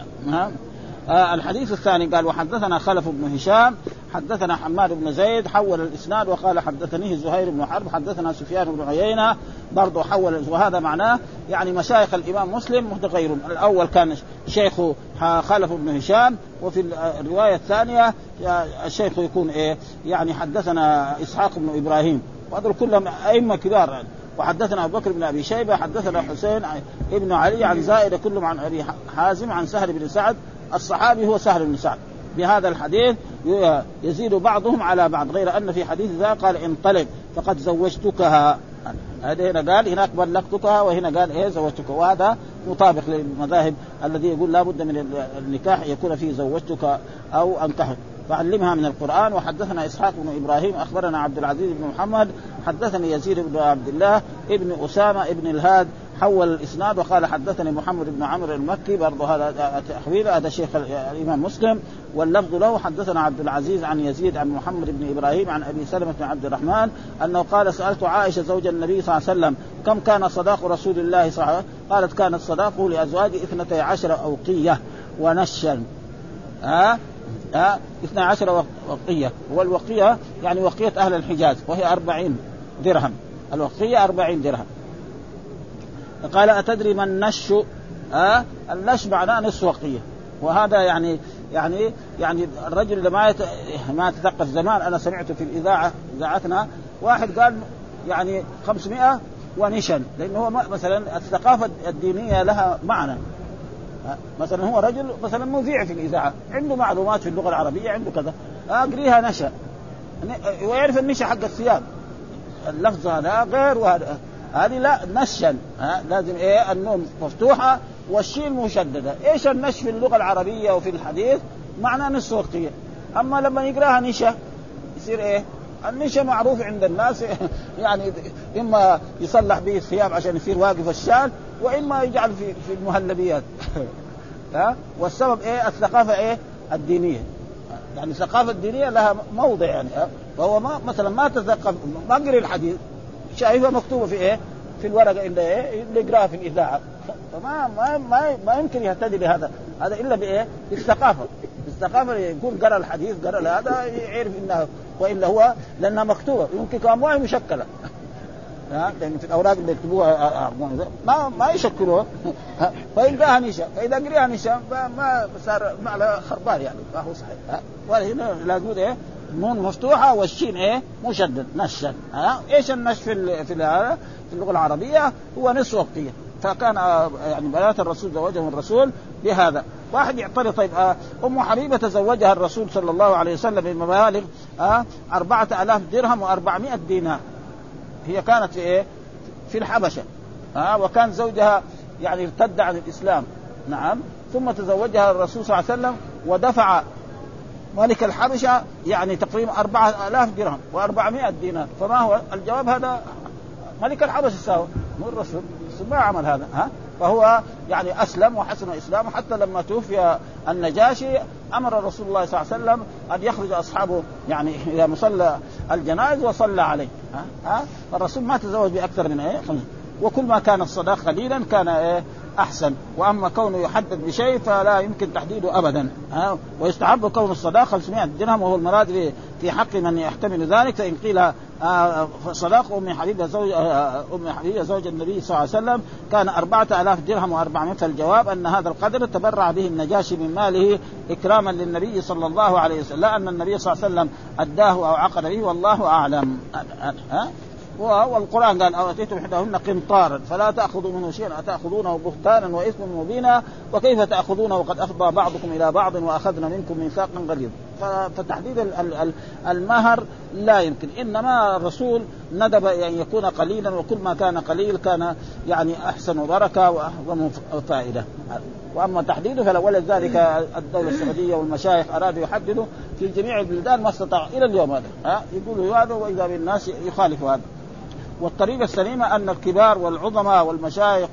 آه الحديث الثاني قال وحدثنا خلف بن هشام حدثنا حماد بن زيد حول الإسناد وقال حدثنيه زهير بن حرب حدثنا سفيان بن عيينة برضه حول وهذا معناه يعني مشايخ الإمام مسلم متغيرون الأول كان شيخه خلف بن هشام وفي الرواية الثانية الشيخ يكون إيه؟ يعني حدثنا إسحاق بن إبراهيم. وهذول كلهم أئمة كبار. يعني وحدثنا أبو بكر بن أبي شيبة حدثنا حسين ابن علي عن زائده كلهم عن أبي حازم عن سهل بن سعد الصحابي هو سهل بن سعد. بهذا الحديث يزيد بعضهم على بعض غير أن في حديث ذا قال انطلق فقد زوجتكها. هذا هنا قال هناك بلغتكها وهنا قال إيه زوجتك؟ وهذا مطابق للمذاهب الذي يقول لابد من النكاح يكون فيه زوجتك أو انكحك فعلمها من القرآن وحدثنا إسحاق بن إبراهيم أخبرنا عبد العزيز بن محمد حدثني يزيد بن عبد الله ابن أسامة ابن الهاد حول الإسناد وقال حدثني محمد بن عمرو المكي برضه هذا تحويل هذا شيخ الإمام مسلم. واللفظ له حدثنا عبد العزيز عن يزيد عن محمد بن إبراهيم عن أبي سلمة بن عبد الرحمن أنه قال سألت عائشة زوج النبي صلى الله عليه وسلم كم كان صداق رسول الله صلى الله عليه وسلم؟ قالت كانت صداقه لازواجه اثنتي عشر أوقية ونشا. ها؟ ها؟ 12 وقية. والوقية يعني وقية أهل الحجاز وهي 40 درهم. الوقية 40 درهم. قال أتدري ما النش؟ ها؟ النش معناه نصف وقية. وهذا يعني يعني يعني الرجل اللي ما يت... ما تثقف زمان أنا سمعت في الإذاعة إذاعتنا واحد قال يعني 500 ونشن لأنه هو مثلا الثقافة الدينية لها معنى. مثلا هو رجل مثلا مذيع في الإذاعة عنده معلومات في اللغة العربية عنده كذا. أقريها نشأ. ويعرف النشأ حق الثياب. اللفظ هذا غير وهذا. هذه لا نشا لازم إيه النون مفتوحة والشين مشددة، إيش النش في اللغة العربية وفي الحديث؟ معناه نص وقتيه، أما لما يقراها نشا يصير إيه؟ النشا معروف عند الناس يعني إما يصلح به الثياب عشان يصير واقف الشال وإما يجعل في في المهلبيات ها والسبب إيه؟ الثقافة إيه؟ الدينية يعني الثقافة الدينية لها موضع يعني فهو ما مثلا ما تثقف ما قري الحديث شايفها مكتوبة في إيه؟ في الورقة اللي إيه؟ اللي يقراها في الإذاعة. فما ما ما ما يمكن يهتدي لهذا هذا إلا بإيه؟ بالثقافة. الثقافه يكون قرأ الحديث قرأ هذا يعرف إنه وإلا هو لأنها مكتوبة. يمكن كمان ما مشكلة. لأن في الأوراق اللي يكتبوها ما ما يشكلوها. فيلقاها نشأ. فإذا قريها نشأ ما صار معنى خربان يعني. ما هو صحيح. وهنا لازم إيه؟ نون مفتوحة والشين إيه؟ مشدد نشا ها؟ إيش النش في في في اللغة العربية هو نصف وقتية. فكان يعني بنات الرسول زوجهم الرسول بهذا. واحد يعترض طيب آه أم حبيبة تزوجها الرسول صلى الله عليه وسلم بمبالغ آه أربعة آلاف درهم و400 دينار. هي كانت في إيه؟ في الحبشة. آه وكان زوجها يعني ارتد عن الاسلام نعم. ثم تزوجها الرسول صلى الله عليه وسلم ودفع ملك الحبشة يعني تقريبا أربعة آلاف درهم و400 دينار. فما هو الجواب؟ هذا ملك الحبشة ساوى مو الرسول. ما عمل هذا ها؟ فهو يعني أسلم وحسن إسلامه حتى لما توفي النجاشي أمر رسول الله صلى الله عليه وسلم أن يخرج أصحابه يعني إلى مصلى الجنائز وصلى عليه ها, ها؟ فالرسول ما تزوج بأكثر من إيه؟ وكل ما كان الصداق قليلا كان إيه؟ أحسن. وأما كونه يحدد بشيء فلا يمكن تحديده ابدا. ها؟ ويستحب كون الصداق 500 درهم وهو المراد في حق من يحتمل ذلك. فإن قيل آه صداق أم حبيبة زوج آه أم حبيبة زوج النبي صلى الله عليه وسلم كان أربعة آلاف درهم و400 فالجواب أن هذا القدر تبرع به النجاشي من ماله إكراما للنبي صلى الله عليه وسلم. لا أن النبي صلى الله عليه وسلم أداه أو عقد به والله أعلم. ها؟ والقرآن قال أو اتيتم إحداهن قنطارا فلا تأخذوا منه شيئا أتأخذونه بهتانا واثما مبينا؟ وكيف تأخذونه؟ وقد أفضى بعضكم إلى بعض وأخذنا منكم ميثاقا غليظا. فتحديد المهر لا يمكن. إنما الرسول ندب أن يكون قليلا وكل ما كان قليل كان يعني أحسن بركه وأعظم فائدة. وأما تحديده فلا ولذلك الدولة السعودية والمشايخ أرادوا يحددوا في جميع البلدان ما استطاعوا إلى اليوم هذا. ها؟ يقولوا هذا وإذا بالناس يخالفوا هذا. والطريقة السليمة أن الكبار والعظماء والمشايخ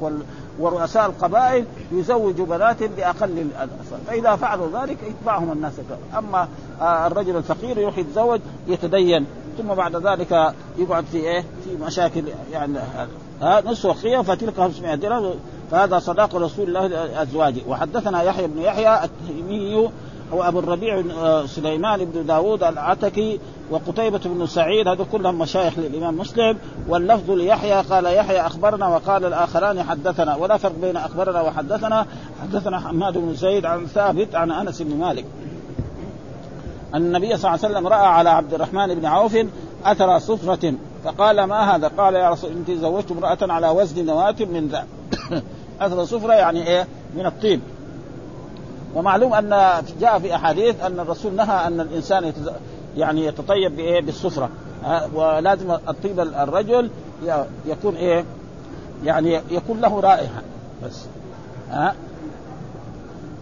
ورؤساء القبائل يزوجوا بنات بأقل الأسر فإذا فعلوا ذلك يتبعهم الناس. أما الرجل الفقير يروح يتزوج يتدين ثم بعد ذلك يقعد في إيه؟ في مشاكل يعني ها نصف وقيه فتلك 500 درهم. فهذا صداق رسول الله أزواجه. وحدثنا يحيى بن يحيى التيمي هو أبو الربيع سليمان بن داود العتكي وقتيبة بن سعيد هذول كلهم مشايخ للإمام مسلم. واللفظ ليحيى قال يحيى أخبرنا وقال الآخران حدثنا. ولا فرق بين أخبرنا وحدثنا. حدثنا حماد بن زيد عن ثابت عن أنس بن مالك. أن النبي صلى الله عليه وسلم رأى على عبد الرحمن بن عوف أثر صفرة فقال ما هذا؟ قال يا رسول أنت زوجت امرأة على وزن نواة من ذهب أثر صفرة يعني إيه؟ من الطين ومعلوم أن جاء في أحاديث أن الرسول نهى أن الإنسان. يعني يتطيب بإيه؟ بالسفرة. ولازم الطيب الرجل يكون إيه؟ يعني يكون له رائحة. بس. ها؟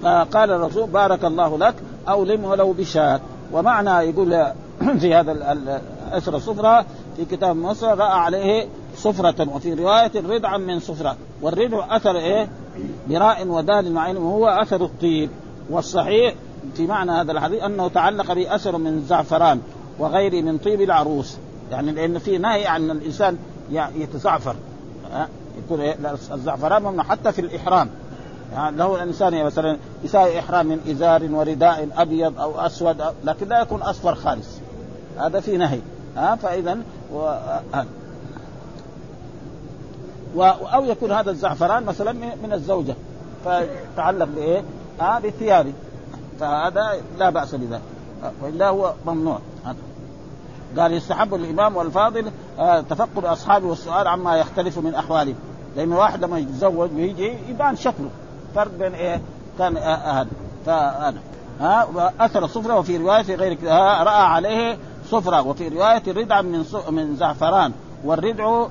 فقال الرسول بارك الله لك أو لم ولو بشاة. ومعنى يقول في هذا اثر الصفرة في كتاب مصر رأى عليه صفرة وفي رواية ردعا من صفرة والردع أثر إيه؟ براء ودال مع وهو أثر الطيب. والصحيح في معنى هذا الحديث أنه تعلق به أثر من زعفران وغيره من طيب العروس. يعني لأن في نهي عن الإنسان يتزعفر. يكون إيه؟ الزعفران ممنوع حتى في الإحرام. يعني له الإنسان مثلا يساوي إحرام من إزار ورداء أبيض أو أسود لكن لا يكون أصفر خالص. هذا في نهي. ها؟ فاذا و... و... أو يكون هذا الزعفران مثلا من الزوجة. فتعلق بإيه؟ ها بثيابه فهذا لا بأس بذلك. وإلا هو ممنوع. قال يستحب الإمام والفاضل آه، تفقد أصحابه والسؤال عما يختلف من أحوالهم. لأن واحد لما يتزوج ويجي يبان شكله. فرق بين إيه؟ كان آه، هذا فهذا ها اثر الصفرة وفي رواية في غير رأى عليه صفرة. وفي رواية الردع من من زعفران. والردع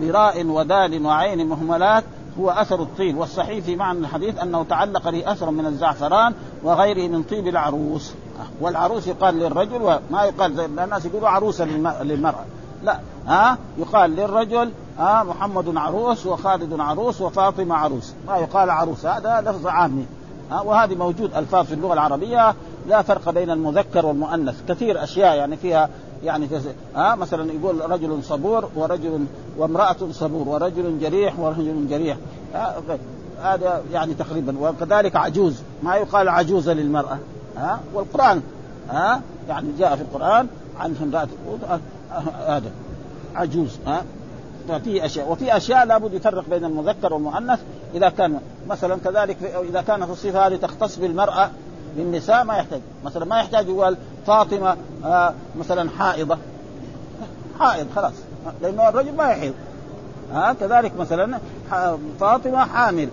براء ودال وعين مهملات هو أثر الطيب والصحيح في معنى الحديث أنه تعلق به أثر من الزعفران وغيره من طيب العروس. والعروس يقال للرجل وما يقال زي الناس يقولوا عروسه للمرأة. لا ها يقال للرجل ها محمد عروس وخالد عروس وفاطمة عروس. ما يقال عروس هذا لفظ عامي. ها وهذه موجود ألفاظ في اللغة العربية لا فرق بين المذكر والمؤنث. كثير أشياء يعني فيها يعني ها مثلا يقول رجل صبور ورجل وامرأة صبور ورجل جريح ورجل جريح. هذا يعني تقريبا. وكذلك عجوز. ما يقال عجوزه للمرأة. ها والقرآن. ها يعني جاء في القرآن عن امراه هذا عجوز ها. ففي أشياء. وفي أشياء لابد يفرق بين المذكر والمؤنث. إذا كان مثلا كذلك إذا كانت الصفة هذه تختص بالمرأة للنساء ما يحتاج. مثلا ما يحتاج يقول فاطمة آه مثلا حائضة. حائض خلاص. لأنه الرجل ما يحيض. ها كذلك مثلا فاطمة حامل.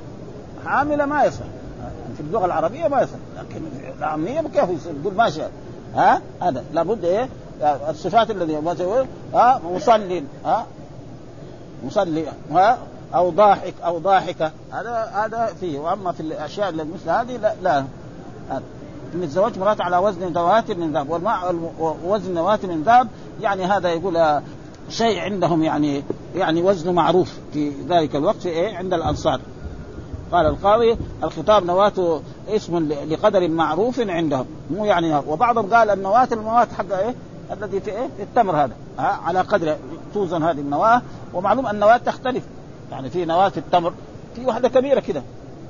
حاملة ما يصح. في اللغة العربية ما يصح. لكن العاميه كيف يقول ما شاء. ها؟ هذا. لابد إيه؟ الصفات الذي ها مصلي ها مصلي ها؟ أو ضاحك أو ضاحكة. هذا هذا فيه. وأما في الأشياء مثل هذه لا, لا. من الزواج مرات على وزن ذوات من ذهب والماء وزن من ذهب يعني هذا يقول شيء عندهم يعني يعني وزنه معروف في ذلك الوقت إيه عند الأنصار. قال القاضي الخطاب نواة اسم لقدر معروف عندهم. مو يعني وبعضهم قال النواة المواد حق إيه الذي في إيه التمر هذا. ها على قدر توزن هذه النواة ومعلوم أن النواة تختلف. يعني في نواة التمر في واحدة كبيرة كده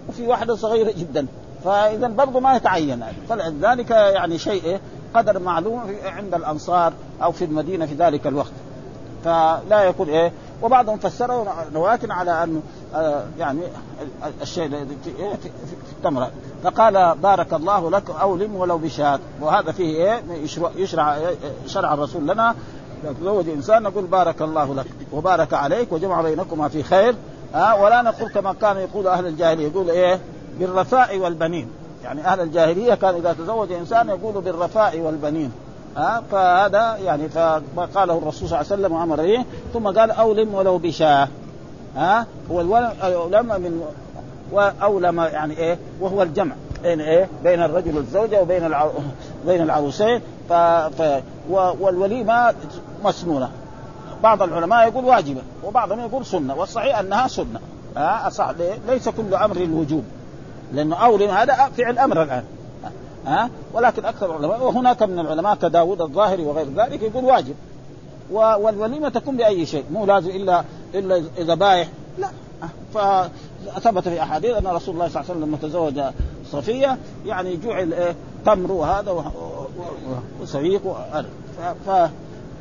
وفي واحدة صغيرة جدا. فإذا برضه ما يتعين. فلذلك يعني شيء إيه قدر معلوم عند الأنصار أو في المدينة في ذلك الوقت. فلا يكون إيه وبعضهم فسروا نواة على انه آه يعني الشيء في, إيه التمره فقال بارك الله لك أولم ولو بشاة. وهذا فيه إيه يشرع, يشرع شرع الرسول لنا. تزوج إنسان نقول بارك الله لك وبارك عليك وجمع بينكما في خير. آه ولا نقول كما كان يقول أهل الجاهلية يقول إيه بالرفاء والبنين. يعني أهل الجاهلية كان إذا تزوج إنسان يقول بالرفاء والبنين. ها؟ فهذا يعني فما قاله الرسول صلى الله عليه وسلم وأمر به. ثم قال أولم ولو بشاه. ها؟ هو الولم من واولم يعني إيه؟ وهو الجمع بين إيه؟ بين الرجل والزوجه وبين العو... بين العروسين. ف... ف... والوليمه مسنونة. بعض العلماء يقول واجبة وبعضهم يقول سنة والصحيح أنها سنة. ها؟ صح ليس كل أمر الوجوب. لأنه اولم هذا فعل أمر الآن. ها؟ ولكن أكثر العلماء وهناك من العلماء كداود الظاهري وغير ذلك يقول واجب. والوليمة تكون بأي شيء. مو لازم الا إلا إذا بايع. لا. فثبت في أحاديث أن رسول الله صلى الله عليه وسلم لما تزوج صفية. يعني جعل إيه؟ تمر وهذا وسويق ف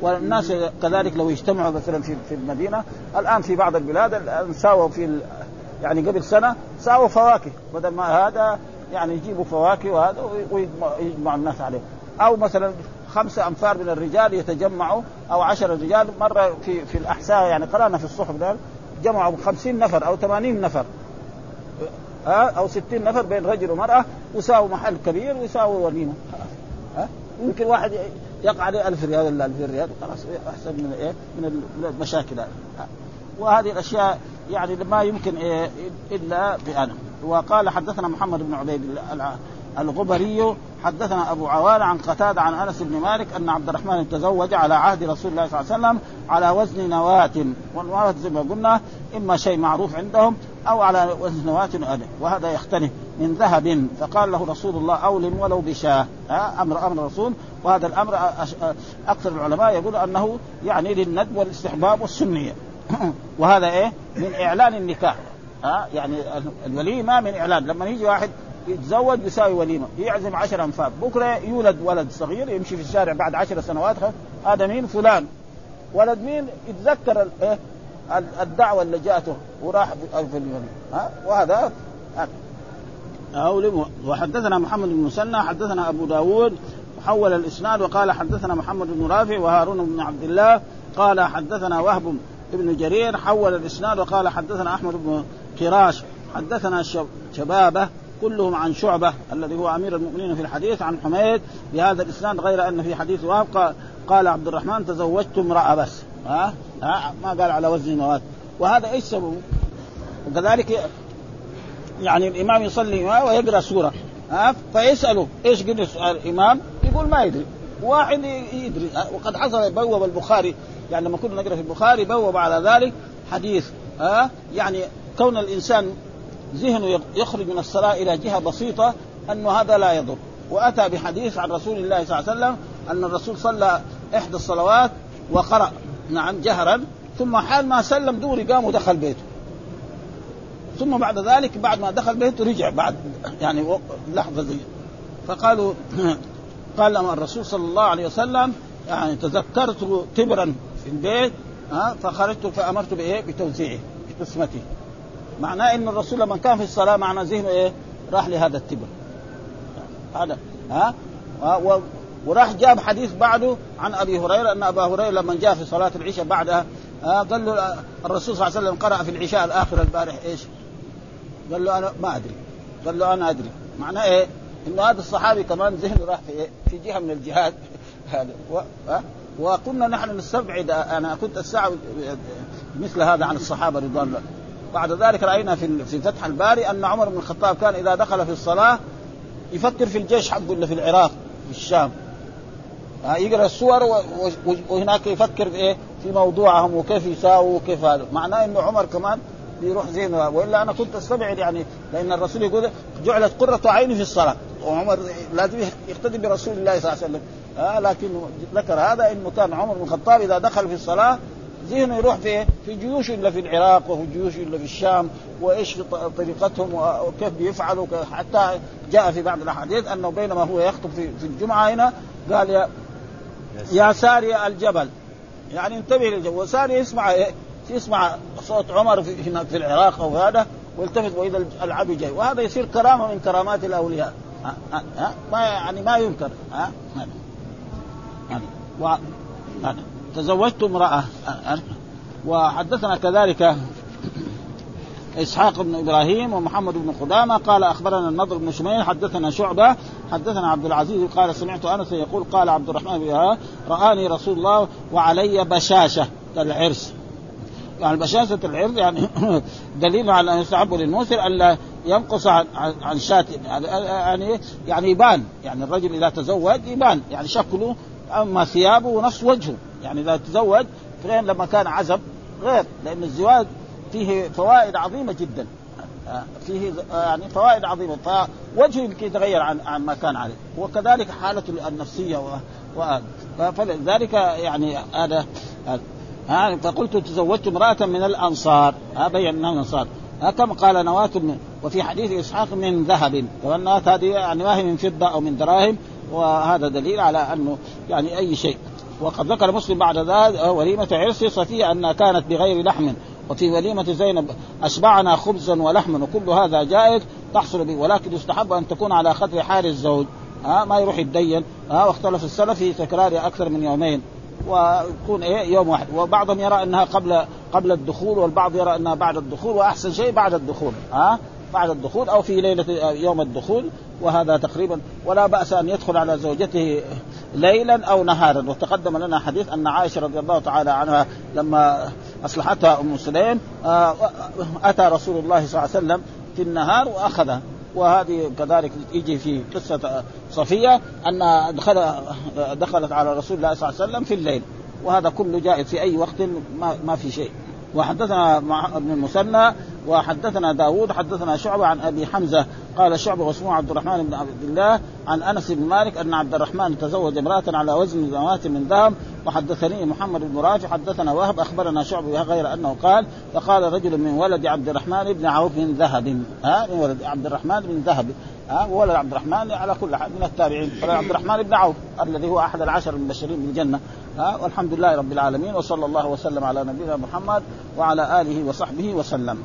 والناس كذلك لو اجتمعوا مثلا في في المدينة. الآن في بعض البلاد الآن ساووا في يعني قبل سنة ساووا فواكه بدل ما هذا يعني يجيبوا فواكه وهذا ويجمع الناس عليه. أو مثلا خمسة أنفار من الرجال يتجمعوا أو عشر رجال مرة في في الأحساء يعني قرأنا في الصحف ده جمعوا خمسين نفر أو ثمانين نفر. ها؟ أو ستين نفر بين رجل ومرأة وساووا محل كبير ويساووا وليمة. ها؟ يمكن واحد يقع عليه ألف ريال ولا ألف ريال خلاص أحسن من إيه؟ من المشاكل هذه. وهذه الأشياء يعني ما يمكن إيه إلا بأنا. وقال حدثنا محمد بن عبيد الغبري حدثنا أبو عوان عن قتادة عن أنس بن مالك أن عبد الرحمن تزوج على عهد رسول الله صلى الله عليه وسلم على وزن نواة. والنواة زي ما قلنا إما شيء معروف عندهم أو على وزن نواة وهذا يختلف. من ذهب فقال له رسول الله اولم ولو بشاة. أمر أمر الرسول. وهذا الأمر أكثر العلماء يقول أنه يعني للندب والاستحباب والسنية. وهذا إيه؟ من إعلان النكاح. ها؟ يعني الوليمه من إعلان. لما يجي واحد يتزوج يساوي وليمة. يعزم عشر أنفار. بكرة يولد ولد صغير يمشي في الشارع بعد عشر سنوات هذا مين؟ فلان. ولد مين؟ يتذكر إيه؟ الدعوة اللي جاءته وراح في الوليمه ها؟ وهذا. أو وحدثنا محمد بن مسنى حدثنا أبو داود وحول الإسناد وقال حدثنا محمد بن رافع وهارون بن عبد الله قال حدثنا وهب بن جرير حول الإسناد وقال حدثنا أحمد بن كراش حدثنا شبابة كلهم عن شعبة الذي هو أمير المؤمنين في الحديث عن حميد بهذا الإسناد غير أن في حديث وهب قال عبد الرحمن تزوجت امرأة بس. ها, ها؟ ما قال على وزن مواد. وهذا إيش سببه؟ وكذلك يعني الإمام يصلي ويقرا سورة. ها؟ فيسأله إيش قرا الإمام؟ يقول ما يدري. واحد يدري. وقد حصل بوب البخاري يعني لما كنا نقرأ في البخاري بوب على ذلك حديث ها؟ يعني كون الإنسان ذهنه يخرج من الصلاة إلى جهة بسيطة أنه هذا لا يضر. وأتى بحديث عن رسول الله صلى الله عليه وسلم أن الرسول صلى إحدى الصلوات وقرأ نعم جهرا ثم حال ما سلم دوري قام ودخل بيته. ثم بعد ذلك بعد ما دخل بيته رجع بعد يعني لحظة زي فقالوا قال لما الرسول صلى الله عليه وسلم يعني تذكرت تبرا في البيت ها فخرجت فأمرت بإيه؟ بتوزيعه بقسمته معناه إن الرسول لما كان في الصلاة معنى ذهنه إيه؟ راح لهذا التبر هذا ها وراح جاب حديث بعده عن أبي هريرة أن أبا هريرة لما جاء في صلاة العشاء بعدها آه قال له الرسول صلى الله عليه وسلم قرأ في العشاء الآخر البارح إيش؟ قال له أنا ما أدري قال له أنا أدري معناه إيه؟ إنه هذا الصحابي كمان ذهنه راح في إيه؟ في جهة من الجهات. هذا. و... أه؟ وكنا نحن نستبعد أنا كنت استعبد مثل هذا عن الصحابة رضوان الله. بعد ذلك رأينا في في فتح الباري أن عمر بن الخطاب كان إذا دخل في الصلاة يفكر في الجيش حقه اللي في العراق في الشام. يقرأ السور وهناك يفكر في إيه؟ في موضوعهم وكيف يساووا وكيف هذا. معناه إنه عمر كمان بيروح زين وإلا أنا كنت أستبعد يعني لأن الرسول يقول جعلت قرة عيني في الصلاة. وعمر لازم يقتدي برسول الله صلى الله عليه وسلم. آه لكن ذكر هذا انه كان عمر بن الخطاب إذا دخل في الصلاة ذهنه يروح في في جيوش إلا في العراق وفي جيوش إلا في الشام وإيش في طريقتهم وكيف بيفعلوا حتى جاء في بعض الأحاديث أنه بينما هو يخطب في, في الجمعة هنا قال يا يا ساري الجبل. يعني انتبه للجبل. وساري يسمع إيه؟ يسمع صوت عمر في هناك في العراق أو هذا والتفت وإذا العبد جاي. وهذا يصير كرامة من كرامات الأولياء. ها؟ ما يعني ما ينكر. ها؟ هذا تزوجت امرأة. وحدثنا كذلك إسحاق بن إبراهيم ومحمد بن قدامة. قال أخبرنا النضر بن شميل حدثنا شعبة حدثنا عبد العزيز. قال سمعت أنس يقول قال عبد الرحمن رآني رسول الله وعلي بشاشة كالعرس يعني بشاشة العرض يعني دليل على أن يستحب للموسر ألا ينقص عن عن شاة يعني يعني يبان يعني الرجل إذا تزوج يبان يعني شكله أما ثيابه ونفس وجهه. يعني إذا تزوج غير لما كان عزب غير. لأن الزواج فيه فوائد عظيمة جدا. فيه يعني فوائد عظيمة. فوجهه يمكن يتغير عن عن ما كان عليه. وكذلك حالته النفسية و... فلذلك يعني هذا ها فقلت تزوجت امرأة من الأنصار ها بين أنها من الأنصار. ها كما قال نواة من وفي حديث إسحاق من ذهب والنواة هذه يعني ما هي من فضة أو من دراهم وهذا دليل على أنه يعني أي شيء. وقد ذكر مسلم بعد ذلك وليمة عرس صفية أنها كانت بغير لحم وفي وليمة زينب أشبعنا خبزا ولحما وكل هذا جائز تحصل به ولكن يستحب أن تكون على قدر حال الزوج. ها ما يروح يتدين. ها واختلف السلف في تكرار أكثر من يومين. ويكون إيه؟ يوم واحد. وبعضهم يرى إنها قبل قبل الدخول والبعض يرى إنها بعد الدخول وأحسن شيء بعد الدخول ها؟ بعد الدخول أو في ليلة يوم الدخول وهذا تقريبا. ولا بأس أن يدخل على زوجته ليلا أو نهارا. وتقدم لنا حديث أن عائشة رضي الله تعالى عنها لما أصلحتها أم سليم آه، أتى رسول الله صلى الله عليه وسلم في النهار وأخذها. وهذه كذلك يجي في قصة صفية أن دخل دخلت على رسول الله صلى الله عليه وسلم في الليل. وهذا كله جائز في أي وقت ما, ما في شيء. وحدثنا ابن المثنى وحدثنا داود حدثنا شعبة عن أبي حمزة قال شعبة واسمه عبد الرحمن بن عبد الله عن أنس بن مالك أن عبد الرحمن تزوج امرأة على وزن ذوات من ذهب وحدثني محمد بن رافع حدثنا وهب أخبرنا شعبة غير أنه قال فقال رجل من ولد عبد الرحمن بن عوف من ذهب ها من ولد عبد الرحمن بن ذهب ها ولد عبد الرحمن على كل حال من التابعين عبد الرحمن بن عوف الذي هو أحد العشر المبشرين بالجنة ها والحمد لله رب العالمين وصلى الله وسلم على نبينا محمد وعلى آله وصحبه وسلم.